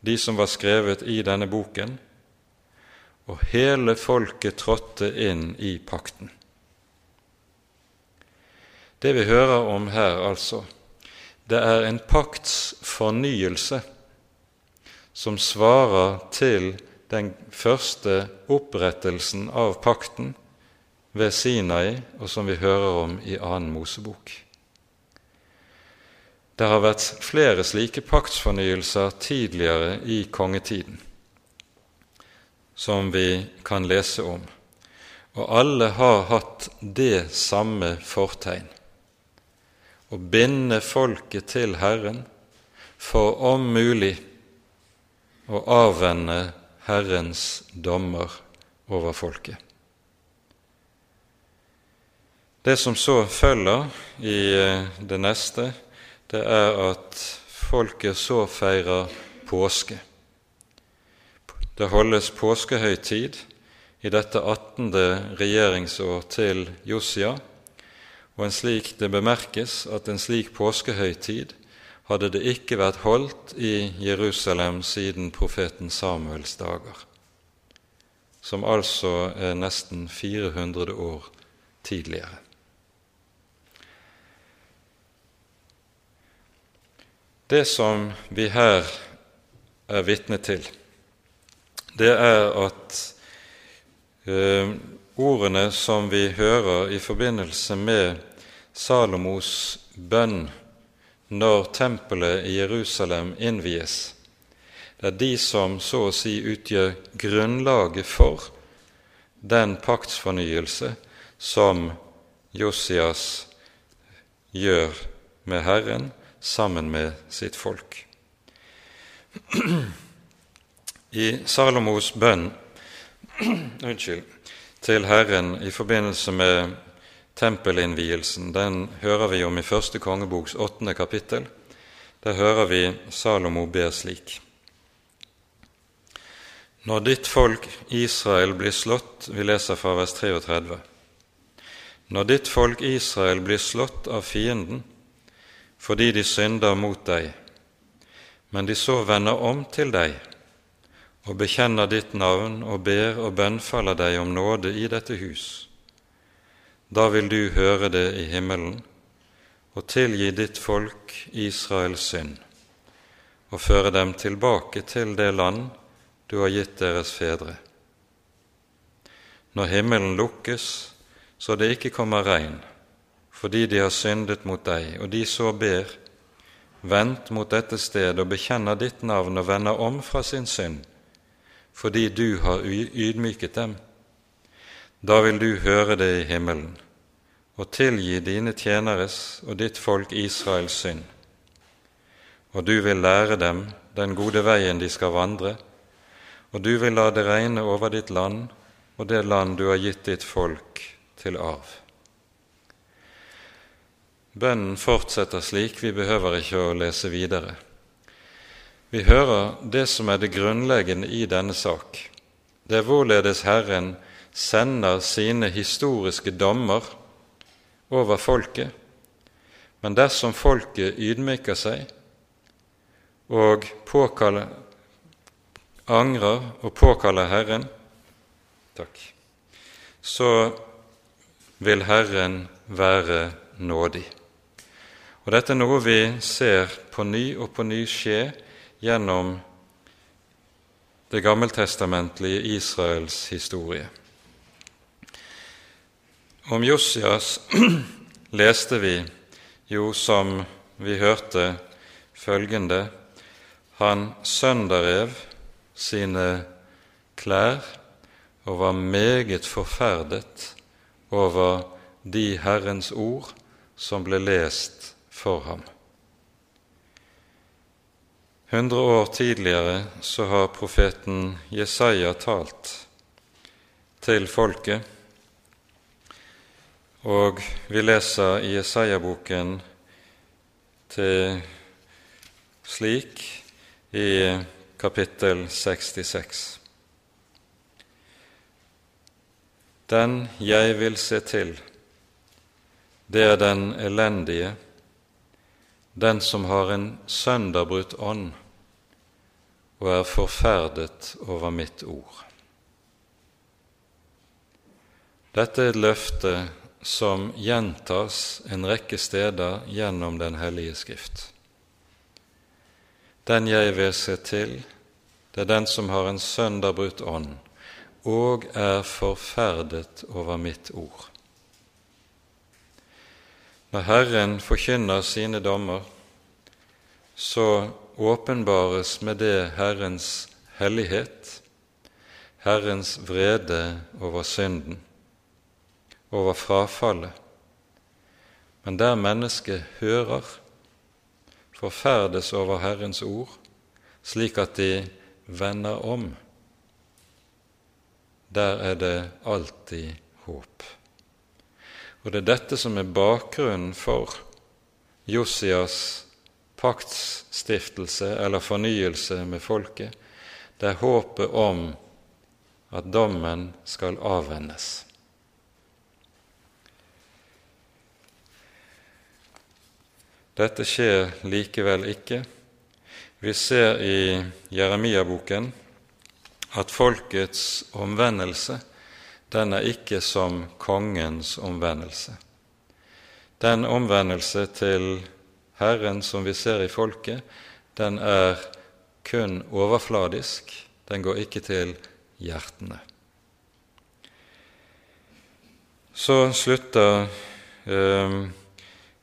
de som var skrevet i denne boken, og hele folket trådte inn i pakten. Det vi hører om her, altså, det er en pakts fornyelse som svarer til den første opprettelsen av pakten ved Sinai, og som vi hører om i annen Mosebok. Det har vært flere slike paktsfornyelser tidligere i kongetiden, som vi kan lese om, og alle har hatt det samme fortegn å binde folket til Herren for om mulig å avvende Herrens dommer over folket. Det som så følger i eh, det neste, det er at folket så feirer påske. Det holdes påskehøytid i dette 18. regjeringsår til Josia, og en slik det bemerkes at en slik påskehøytid hadde det ikke vært holdt i Jerusalem siden profeten Samuels dager, som altså er nesten 400 år tidligere. Det som vi her er vitne til, det er at eh, ordene som vi hører i forbindelse med Salomos bønn når tempelet i Jerusalem innvies. Det er de som så å si utgjør grunnlaget for den paktsfornyelse som Josias gjør med Herren sammen med sitt folk. I Salomos bønn unnskyld, til Herren i forbindelse med tempelinnvielsen, den hører vi om i første kongeboks åttende kapittel. Der hører vi Salomo ber slik. Når ditt folk Israel blir slått Vi leser fra vers 33. Når ditt folk Israel blir slått av fienden fordi de synder mot deg, men de så vender om til deg og bekjenner ditt navn og ber og bønnfaller deg om nåde i dette hus, da vil du høre det i himmelen og tilgi ditt folk Israels synd og føre dem tilbake til det land du har gitt deres fedre. Når himmelen lukkes så det ikke kommer regn, fordi de har syndet mot deg, og de så ber, vent mot dette sted og bekjenner ditt navn og vender om fra sin synd, fordi du har ydmyket dem. Da vil du høre det i himmelen og tilgi dine tjeneres og ditt folk Israels synd. Og du vil lære dem den gode veien de skal vandre, og du vil la det regne over ditt land og det land du har gitt ditt folk til arv. Bønnen fortsetter slik, vi behøver ikke å lese videre. Vi hører det som er det grunnleggende i denne sak. Det er hvorledes Herren sender sine historiske dommer over folket, men dersom folket ydmyker seg og påkaller, angrer og påkaller Herren, takk, så vil Herren være nådig. Og Dette er noe vi ser på ny og på ny skje gjennom det gammeltestamentlige Israels historie. Om Josias *clears throat* leste vi jo, som vi hørte, følgende Han sønderrev sine klær og var meget forferdet over de Herrens ord som ble lest for ham. Hundre år tidligere så har profeten Jesaja talt til folket, og vi leser i Jesaja-boken slik i kapittel 66. Den jeg vil se til, det er den elendige, den som har en sønderbrutt ånd og er forferdet over mitt ord. Dette er et løfte som gjentas en rekke steder gjennom Den hellige Skrift. Den jeg vil se til, det er den som har en sønderbrutt ånd og er forferdet over mitt ord. Når Herren forkynner sine dommer, så åpenbares med det Herrens hellighet, Herrens vrede over synden, over frafallet. Men der mennesket hører, forferdes over Herrens ord, slik at de vender om, der er det alltid håp. Og det er dette som er bakgrunnen for Josias paktsstiftelse eller fornyelse med folket, det er håpet om at dommen skal avvendes. Dette skjer likevel ikke. Vi ser i Jeremia-boken at folkets omvendelse den er ikke som kongens omvendelse. Den omvendelse til Herren som vi ser i folket, den er kun overfladisk, den går ikke til hjertene. Så slutter eh,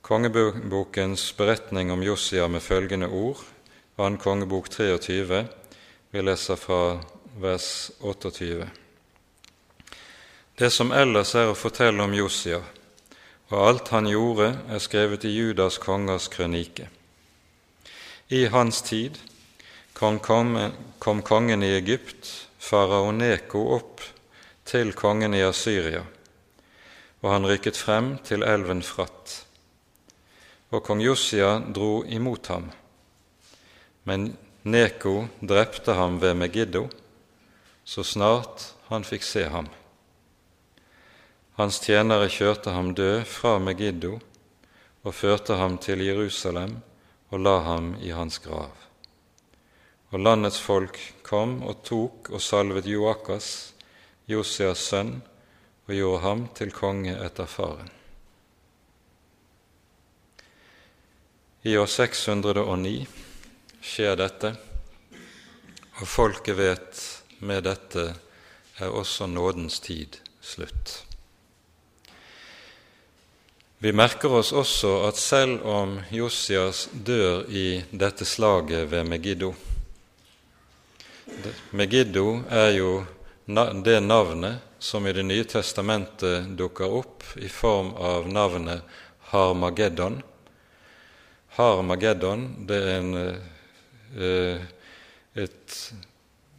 kongebokens beretning om Josia med følgende ord, 2. kongebok 23, vi leser fra vers 28. Det som ellers er å fortelle om Josia, og alt han gjorde, er skrevet i Judas kongers krønike. I hans tid kom, kom kongen i Egypt, farao Neko, opp til kongen i Asyria, og han rykket frem til elven Fratt. Og kong Josia dro imot ham, men Neko drepte ham ved Megiddo så snart han fikk se ham. Hans tjenere kjørte ham død fra Megiddo og førte ham til Jerusalem og la ham i hans grav. Og landets folk kom og tok og salvet Joakas, Josias sønn, og gjorde ham til konge etter faren. I år 609 skjer dette, og folket vet med dette er også nådens tid slutt. Vi merker oss også at selv om Josias dør i dette slaget ved Megiddo Megiddo er jo det navnet som i Det nye testamentet dukker opp i form av navnet Harmageddon. Harmageddon det er en, eh, et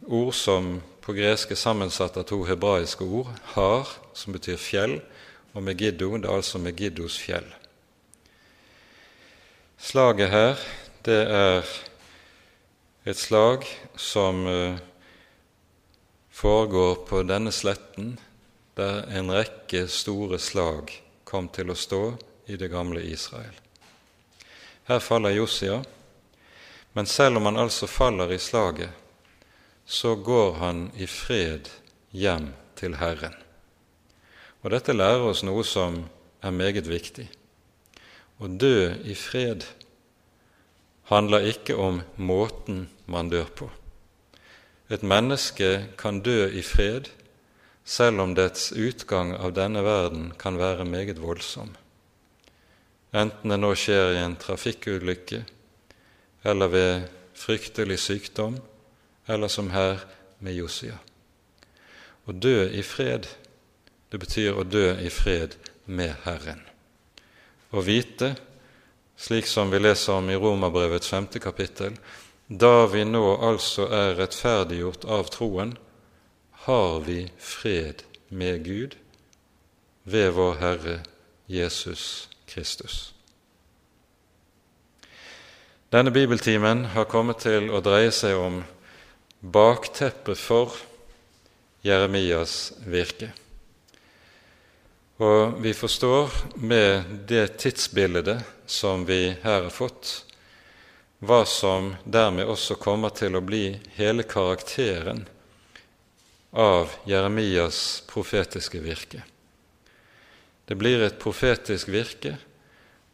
ord som på gresk er sammensatt av to hebraiske ord. Har, som betyr fjell, og Megiddo, det er altså Megiddos fjell. Slaget her, det er et slag som uh, foregår på denne sletten, der en rekke store slag kom til å stå i det gamle Israel. Her faller Josia, men selv om han altså faller i slaget, så går han i fred hjem til Herren. Og dette lærer oss noe som er meget viktig. Å dø i fred handler ikke om måten man dør på. Et menneske kan dø i fred selv om dets utgang av denne verden kan være meget voldsom, enten det nå skjer i en trafikkulykke eller ved fryktelig sykdom, eller som her med Josia. Å dø i fred det betyr å dø i fred med Herren. Å vite, slik som vi leser om i Romerbrevets femte kapittel, da vi nå altså er rettferdiggjort av troen, har vi fred med Gud ved vår Herre Jesus Kristus. Denne bibeltimen har kommet til å dreie seg om bakteppet for Jeremias virke. Og vi forstår med det tidsbildet som vi her har fått, hva som dermed også kommer til å bli hele karakteren av Jeremias profetiske virke. Det blir et profetisk virke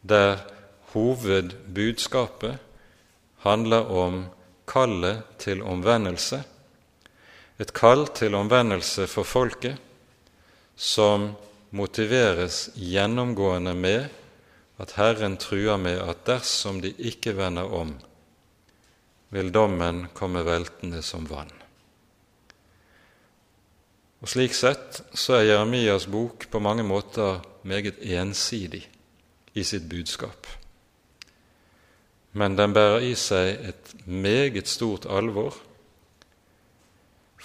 der hovedbudskapet handler om kallet til omvendelse, et kall til omvendelse for folket som motiveres gjennomgående med at Herren truer med at dersom de ikke vender om, vil dommen komme veltende som vann. Og Slik sett så er Jeremias bok på mange måter meget ensidig i sitt budskap. Men den bærer i seg et meget stort alvor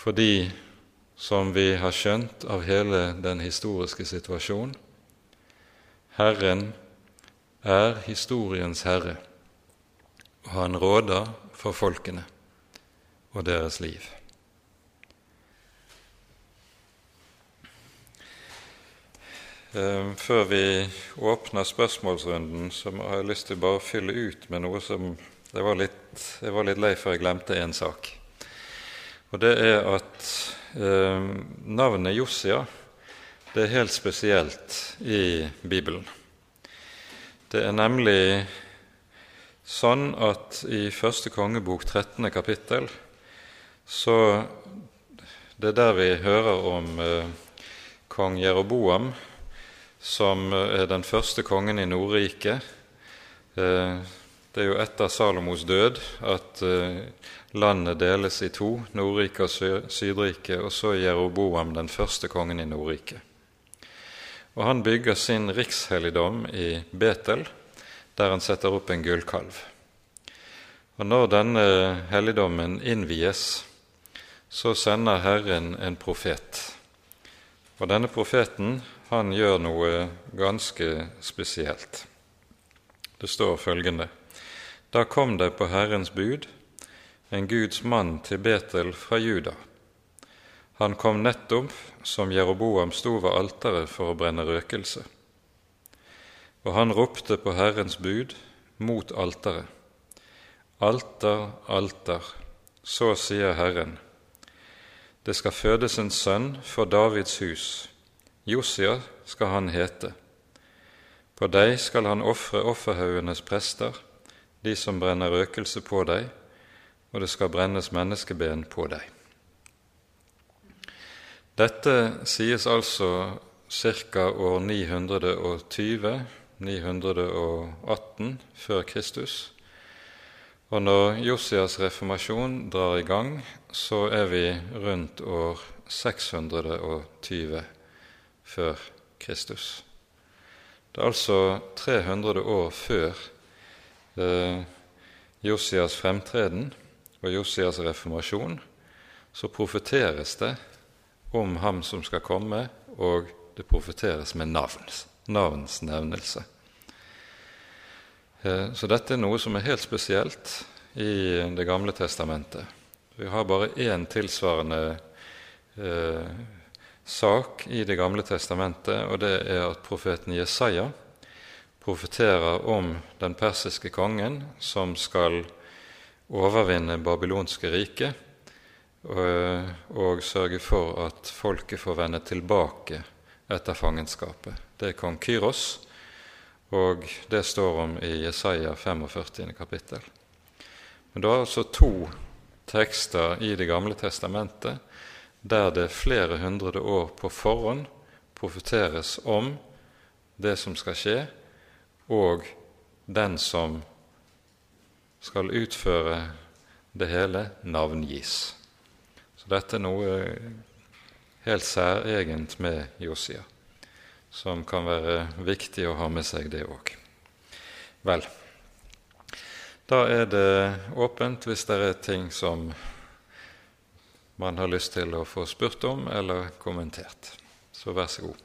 fordi som vi har skjønt av hele den historiske situasjonen. Herren er historiens herre, og han råder for folkene og deres liv. Ehm, før vi åpner spørsmålsrunden, så har jeg lyst til bare å fylle ut med noe som Jeg var litt, jeg var litt lei for jeg glemte en sak. Og det er at eh, navnet Josia det er helt spesielt i Bibelen. Det er nemlig sånn at i første kongebok 13. kapittel så Det er der vi hører om eh, kong Jeroboam, som er den første kongen i Nordriket. Eh, det er jo etter Salomos død at eh, landet deles i to, Nordriket og Sydriket, og så er Jeroboam den første kongen i Nordriket. og han bygger sin rikshelligdom i Betel, der han setter opp en gullkalv. Og Når denne helligdommen innvies, så sender Herren en profet. Og denne profeten han gjør noe ganske spesielt. Det står følgende.: Da kom det på Herrens bud en Guds mann til Betel fra Juda. Han kom nettopp som Jeroboam sto ved alteret for å brenne røkelse. Og han ropte på Herrens bud mot alteret. Alter, alter, så sier Herren. Det skal fødes en sønn for Davids hus. Josia skal han hete. På deg skal han ofre offerhaugenes prester, de som brenner røkelse på deg, og det skal brennes menneskeben på deg. Dette sies altså ca. år 920-918 før Kristus. Og når Josias reformasjon drar i gang, så er vi rundt år 620 før Kristus. Det er altså 300 år før eh, Josias fremtreden og Josias reformasjon, så profeteres det om ham som skal komme, og det profeteres med navns, navnsnevnelse. Eh, så dette er noe som er helt spesielt i Det gamle testamentet. Vi har bare én tilsvarende eh, sak i Det gamle testamentet, og det er at profeten Jesaja profeterer om den persiske kongen som skal overvinne babylonske riket og, og sørge for at folket får vende tilbake etter fangenskapet. Det er kong Kyros, og det står om i Jesaja 45. kapittel. Men det er altså to tekster i Det gamle testamentet der det flere hundre år på forhånd profeteres om det som skal skje, og den som skal utføre det hele, navngis. Så dette er noe helt særegent med Josia, som kan være viktig å ha med seg, det òg. Vel, da er det åpent hvis det er ting som man har lyst til å få spurt om eller kommentert. Så vær så god.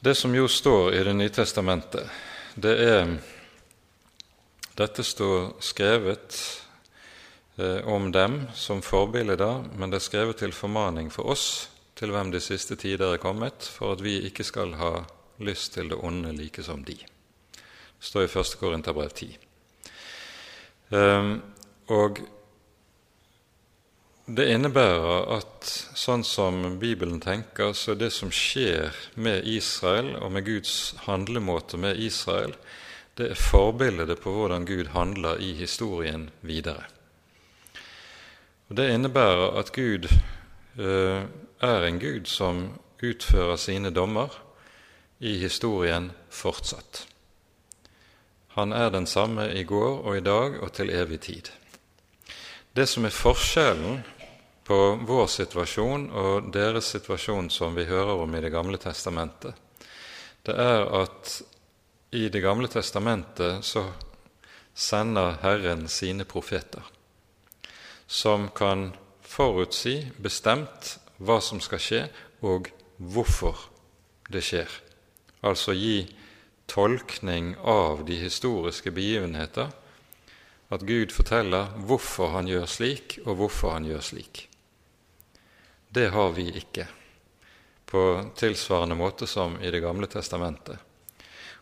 Det som jo står i Det nye testamentet, det er Dette står skrevet eh, om dem som forbilder, men det er skrevet til formaning for oss, til hvem de siste tider er kommet, for at vi ikke skal ha lyst til det onde like som de. Det står i 1. Korinterbrev 10. Um, og det innebærer at sånn som Bibelen tenker, så det som skjer med Israel og med Guds handlemåte med Israel, det er forbildet på hvordan Gud handler i historien videre. Og Det innebærer at Gud eh, er en Gud som utfører sine dommer i historien fortsatt. Han er den samme i går og i dag og til evig tid. Det som er forskjellen på vår situasjon og deres situasjon som vi hører om i Det gamle testamentet, det er at i Det gamle testamentet så sender Herren sine profeter, som kan forutsi bestemt hva som skal skje, og hvorfor det skjer. Altså gi tolkning av de historiske begivenheter, at Gud forteller hvorfor han gjør slik, og hvorfor han gjør slik. Det har vi ikke på tilsvarende måte som i Det gamle testamentet.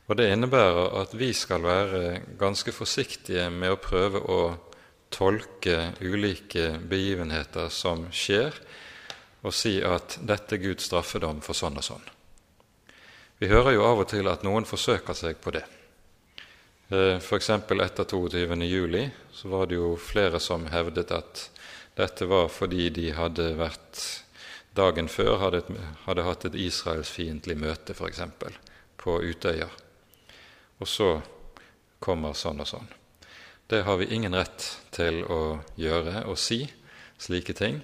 Og Det innebærer at vi skal være ganske forsiktige med å prøve å tolke ulike begivenheter som skjer, og si at dette er Guds straffedom for sånn og sånn. Vi hører jo av og til at noen forsøker seg på det. F.eks. etter 22. juli så var det jo flere som hevdet at dette var fordi de hadde vært dagen før hadde, hadde hatt et israelsfiendtlig møte, f.eks. på Utøya. Og så kommer sånn og sånn. Det har vi ingen rett til å gjøre og si, slike ting.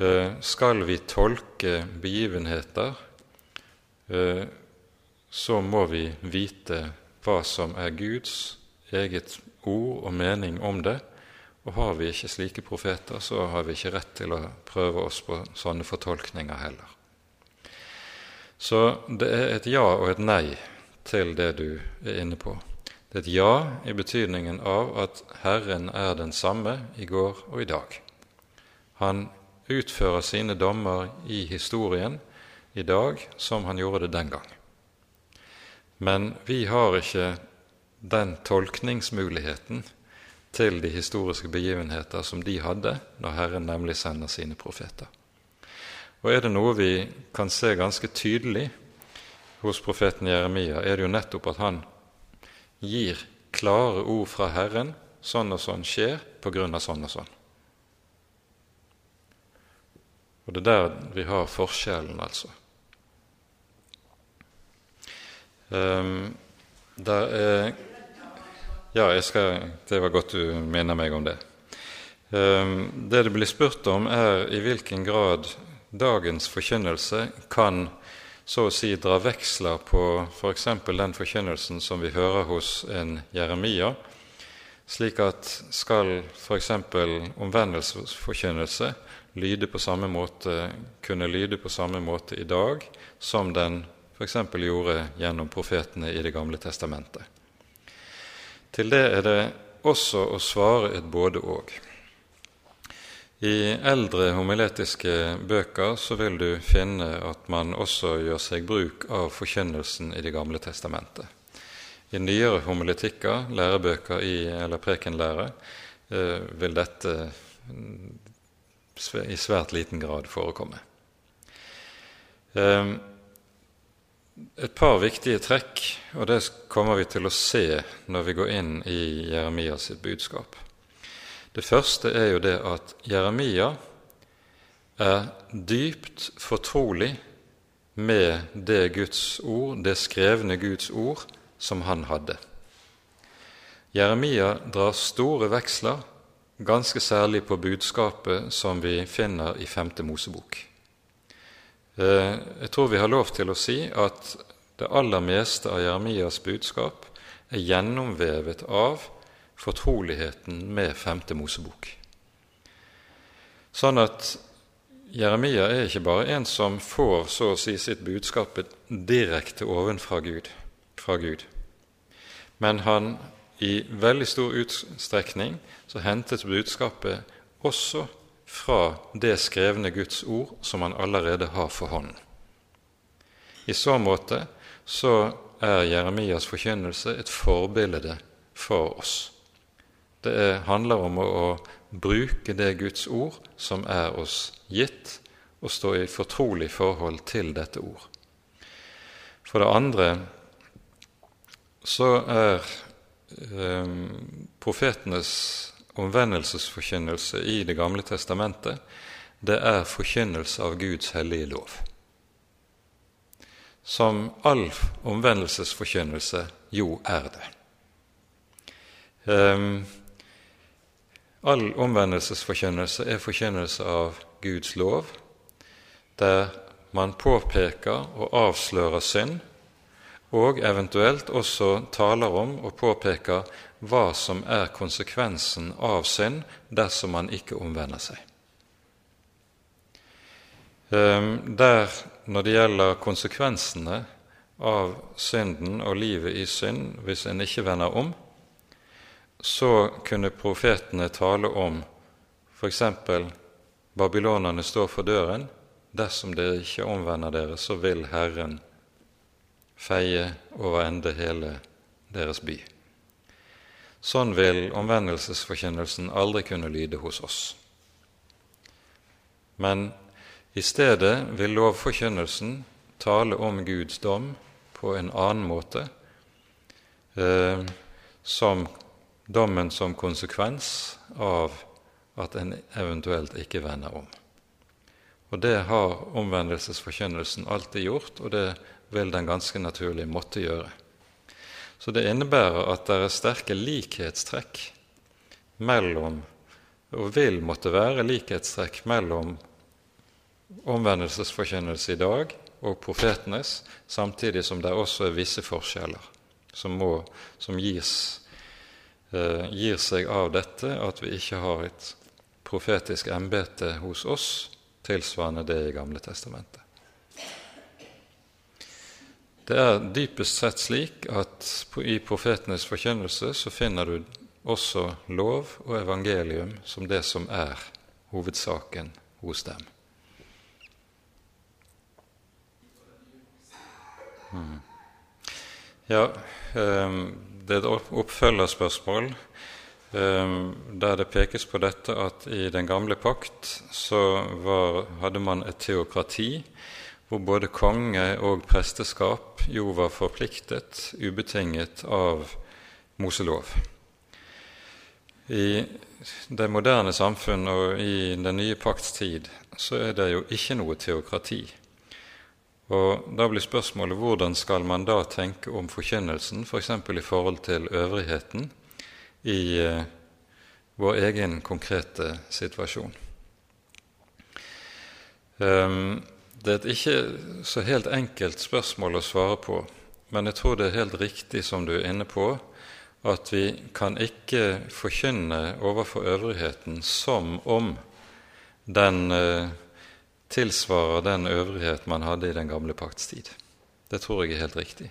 eh, skal vi tolke begivenheter, eh, så må vi vite hva som er Guds eget ord og mening om det. Og har vi ikke slike profeter, så har vi ikke rett til å prøve oss på sånne fortolkninger heller. Så det er et ja og et nei til det du er inne på. Det er et ja i betydningen av at Herren er den samme i går og i dag. Han utfører sine dommer i historien i dag som han gjorde det den gang. Men vi har ikke den tolkningsmuligheten til de historiske begivenheter som de hadde når Herren nemlig sender sine profeter. Og er det noe vi kan se ganske tydelig hos profeten Jeremia, er det jo nettopp at han gir klare ord fra Herren sånn og sånn skjer på grunn av sånn og sånn. Og det er der vi har forskjellen, altså. Um, der er Ja, skal, det var godt du minner meg om det. Um, det det blir spurt om, er i hvilken grad dagens forkynnelse kan så å si dra veksler på f.eks. For den forkynnelsen som vi hører hos en Jeremia, slik at skal f.eks. omvendelsesforkynnelse lyde på samme måte, kunne lyde på samme måte i dag som den f.eks. gjorde gjennom profetene i Det gamle testamentet. Til det er det også å svare et både-og. I eldre homiletiske bøker så vil du finne at man også gjør seg bruk av forkynnelsen i Det gamle testamentet. I nyere homiletikker, lærebøker i, eller prekenlære, eh, vil dette i svært liten grad forekomme. Eh, et par viktige trekk, og det kommer vi til å se når vi går inn i Jeremias budskap. Det første er jo det at Jeremia er dypt fortrolig med det Guds ord, det skrevne Guds ord, som han hadde. Jeremia drar store veksler, ganske særlig på budskapet som vi finner i Femte Mosebok. Eh, jeg tror vi har lov til å si at det aller meste av Jeremias budskap er gjennomvevet av fortroligheten med Femte Mosebok. Sånn at Jeremia er ikke bare en som får så å si sitt budskap direkte ovenfra Gud, fra Gud, men han i veldig stor utstrekning så hentes budskapet også fra det skrevne Guds ord som han allerede har for hånden. I så måte så er Jeremias forkynnelse et forbilde for oss. Det er, handler om å, bruke det Guds ord som er oss gitt, og stå i fortrolig forhold til dette ord. For det andre så er eh, profetenes omvendelsesforkynnelse i Det gamle testamentet, det er forkynnelse av Guds hellige lov. Som all omvendelsesforkynnelse jo er det. Um, all omvendelsesforkynnelse er forkynnelse av Guds lov, der man påpeker og avslører synd, og eventuelt også taler om og påpeker hva som er konsekvensen av synd dersom man ikke omvender seg. Ehm, der, når det gjelder konsekvensene av synden og livet i synd hvis en ikke vender om, så kunne profetene tale om f.eks.: Babylonerne står for døren. Dersom dere ikke omvender dere, så vil Herren feie over ende hele deres by. Sånn vil omvendelsesforkynnelsen aldri kunne lyde hos oss. Men i stedet vil lovforkynnelsen tale om Guds dom på en annen måte, eh, som dommen som konsekvens av at en eventuelt ikke vender om. Og Det har omvendelsesforkynnelsen alltid gjort, og det vil den ganske naturlig måtte gjøre. Så det innebærer at det er sterke likhetstrekk mellom, og vil måtte være likhetstrekk mellom omvendelsesforkynnelse i dag og profetenes, samtidig som det også er visse forskjeller som, må, som gis, gir seg av dette at vi ikke har et profetisk embete hos oss tilsvarende det i Gamle testamentet. Det er dypest sett slik at i profetenes forkynnelse så finner du også lov og evangelium som det som er hovedsaken hos dem. Hmm. Ja, ehm, det er et oppfølgerspørsmål ehm, der det pekes på dette at i den gamle pakt så var, hadde man et teokrati hvor både konge og presteskap jo var forpliktet ubetinget av Moselov. I det moderne samfunn og i den nye pakts tid så er det jo ikke noe teokrati. Og Da blir spørsmålet hvordan skal man da tenke om forkynnelsen, f.eks. For i forhold til øvrigheten i eh, vår egen konkrete situasjon. Um, det er et ikke så helt enkelt spørsmål å svare på, men jeg tror det er helt riktig som du er inne på, at vi kan ikke forkynne overfor øvrigheten som om den eh, tilsvarer den øvrighet man hadde i den gamle pakts tid. Det tror jeg er helt riktig.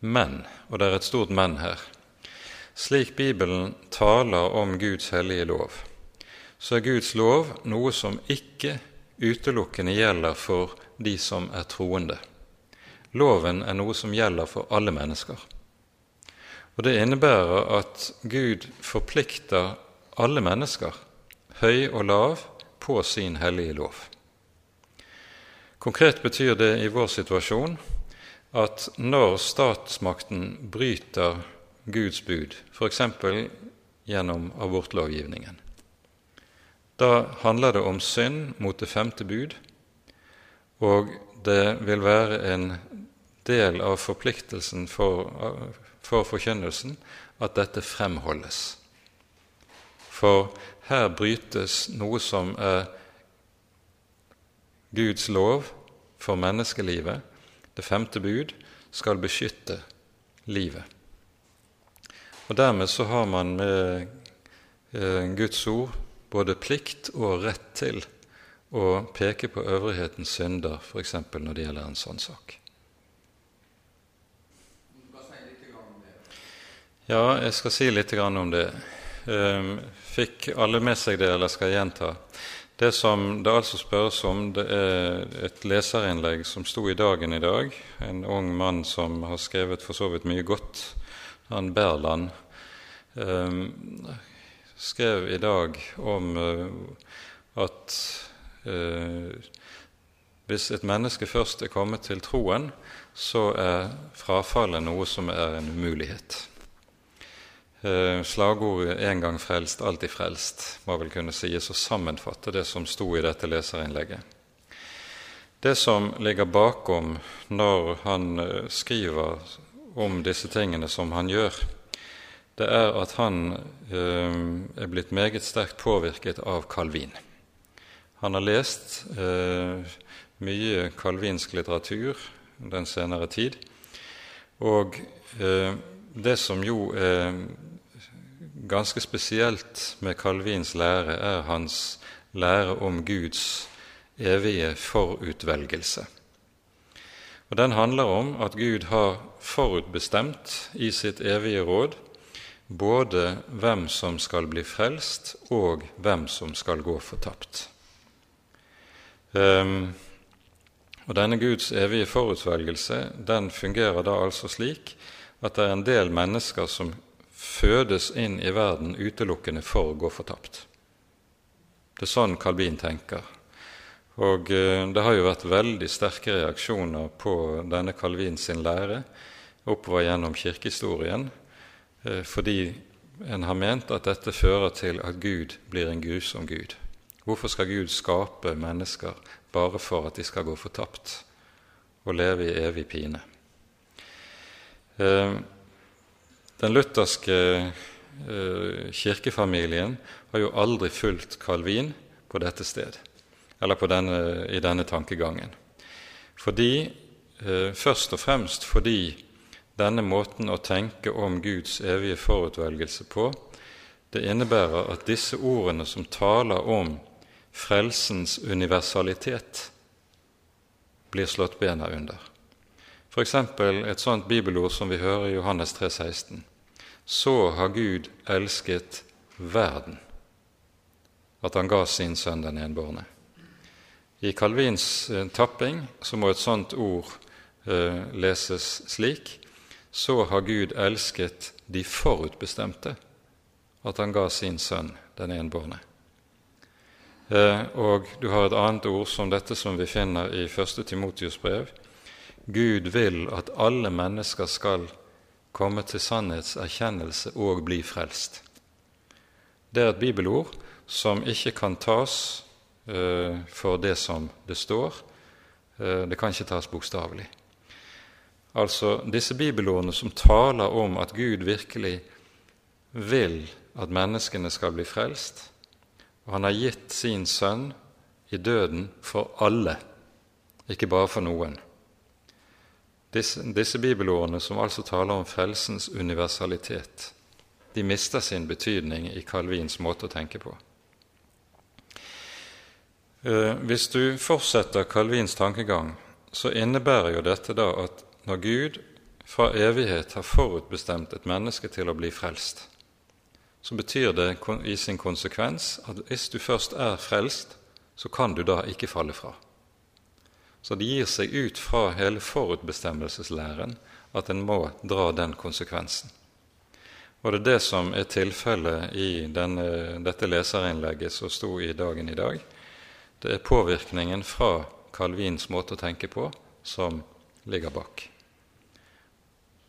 Men, og det er et stort men her, slik Bibelen taler om Guds hellige lov, så er Guds lov noe som ikke utelukkende gjelder for de som er troende. Loven er noe som gjelder for alle mennesker. Og Det innebærer at Gud forplikter alle mennesker, høy og lav, på sin hellige lov. Konkret betyr det i vår situasjon at når statsmakten bryter Guds bud, f.eks. gjennom abortlovgivningen, da handler det om synd mot det femte bud, og det vil være en del av forpliktelsen for, for forkynnelsen at dette fremholdes. For her brytes noe som er Guds lov for menneskelivet. Det femte bud skal beskytte livet. Og Dermed så har man med eh, Guds ord både plikt og rett til å peke på øvrighetens synder, f.eks. når det gjelder en sånn sak. Ja, jeg skal si litt om det. Ehm, fikk alle med seg det, eller skal jeg gjenta? Det som det altså spørres om, det er et leserinnlegg som sto i Dagen i dag. En ung mann som har skrevet for så vidt mye godt, han Berland. eh, skrev i dag om eh, at eh, hvis et menneske først er kommet til troen, så er frafallet noe som er en umulighet. Uh, slagordet 'en gang frelst, alltid frelst' må vel kunne sies å sammenfatte det som sto i dette leserinnlegget. Det som ligger bakom når han skriver om disse tingene som han gjør, det er at han eh, er blitt meget sterkt påvirket av Calvin. Han har lest eh, mye calvinsk litteratur den senere tid. Og eh, det som jo er ganske spesielt med Calvins lære, er hans lære om Guds evige forutvelgelse. Og Den handler om at Gud har forutbestemt i sitt evige råd både hvem som skal bli frelst, og hvem som skal gå fortapt. Um, og Denne Guds evige forutvelgelse den fungerer da altså slik at det er en del mennesker som fødes inn i verden utelukkende for å gå fortapt. Det er sånn Calvin tenker. Og uh, det har jo vært veldig sterke reaksjoner på denne Calvin sin lære oppover gjennom kirkehistorien Eh, fordi en har ment at dette fører til at Gud blir en grusom Gud. Hvorfor skal Gud skape mennesker bare for at de skal gå fortapt og leve i evig pine? Eh, den lutherske eh, kirkefamilien har jo aldri fulgt Calvin på dette sted. eller denne, i denne tankegangen. Fordi, eh, Først og fremst fordi denne måten å tenke om Guds evige forutvelgelse på, det innebærer at disse ordene som taler om frelsens universalitet, blir slått bena under. F.eks. et sånt bibelord som vi hører i Johannes 3, 16. Så har Gud elsket verden, at han ga sin sønn den enbårne. I Calvins eh, tapping så må et sånt ord eh, leses slik så har Gud elsket de forutbestemte, at han ga sin sønn den enbårne. Eh, og du har et annet ord som dette som vi finner i 1. Timotius brev. Gud vil at alle mennesker skal komme til sannhetserkjennelse og bli frelst. Det er et bibelord som ikke kan tas uh, for det som det står. Uh, det kan ikke tas bokstavelig. Altså disse bibelordene som taler om at Gud virkelig vil at menneskene skal bli frelst, og han har gitt sin sønn i døden for alle, ikke bare for noen. Disse, disse bibelordene, som altså taler om frelsens universalitet, de mister sin betydning i Calvins måte å tenke på. Eh, hvis du fortsetter Calvins tankegang, så innebærer jo dette da at når Gud fra evighet har forutbestemt et menneske til å bli frelst, så betyr det i sin konsekvens at hvis du først er frelst, så kan du da ikke falle fra. Så det gir seg ut fra hele forutbestemmelseslæren at en må dra den konsekvensen. Og det er det som er tilfellet i denne, dette leserinnlegget som sto i Dagen i dag. Det er påvirkningen fra Calvins måte å tenke på som ligger bak.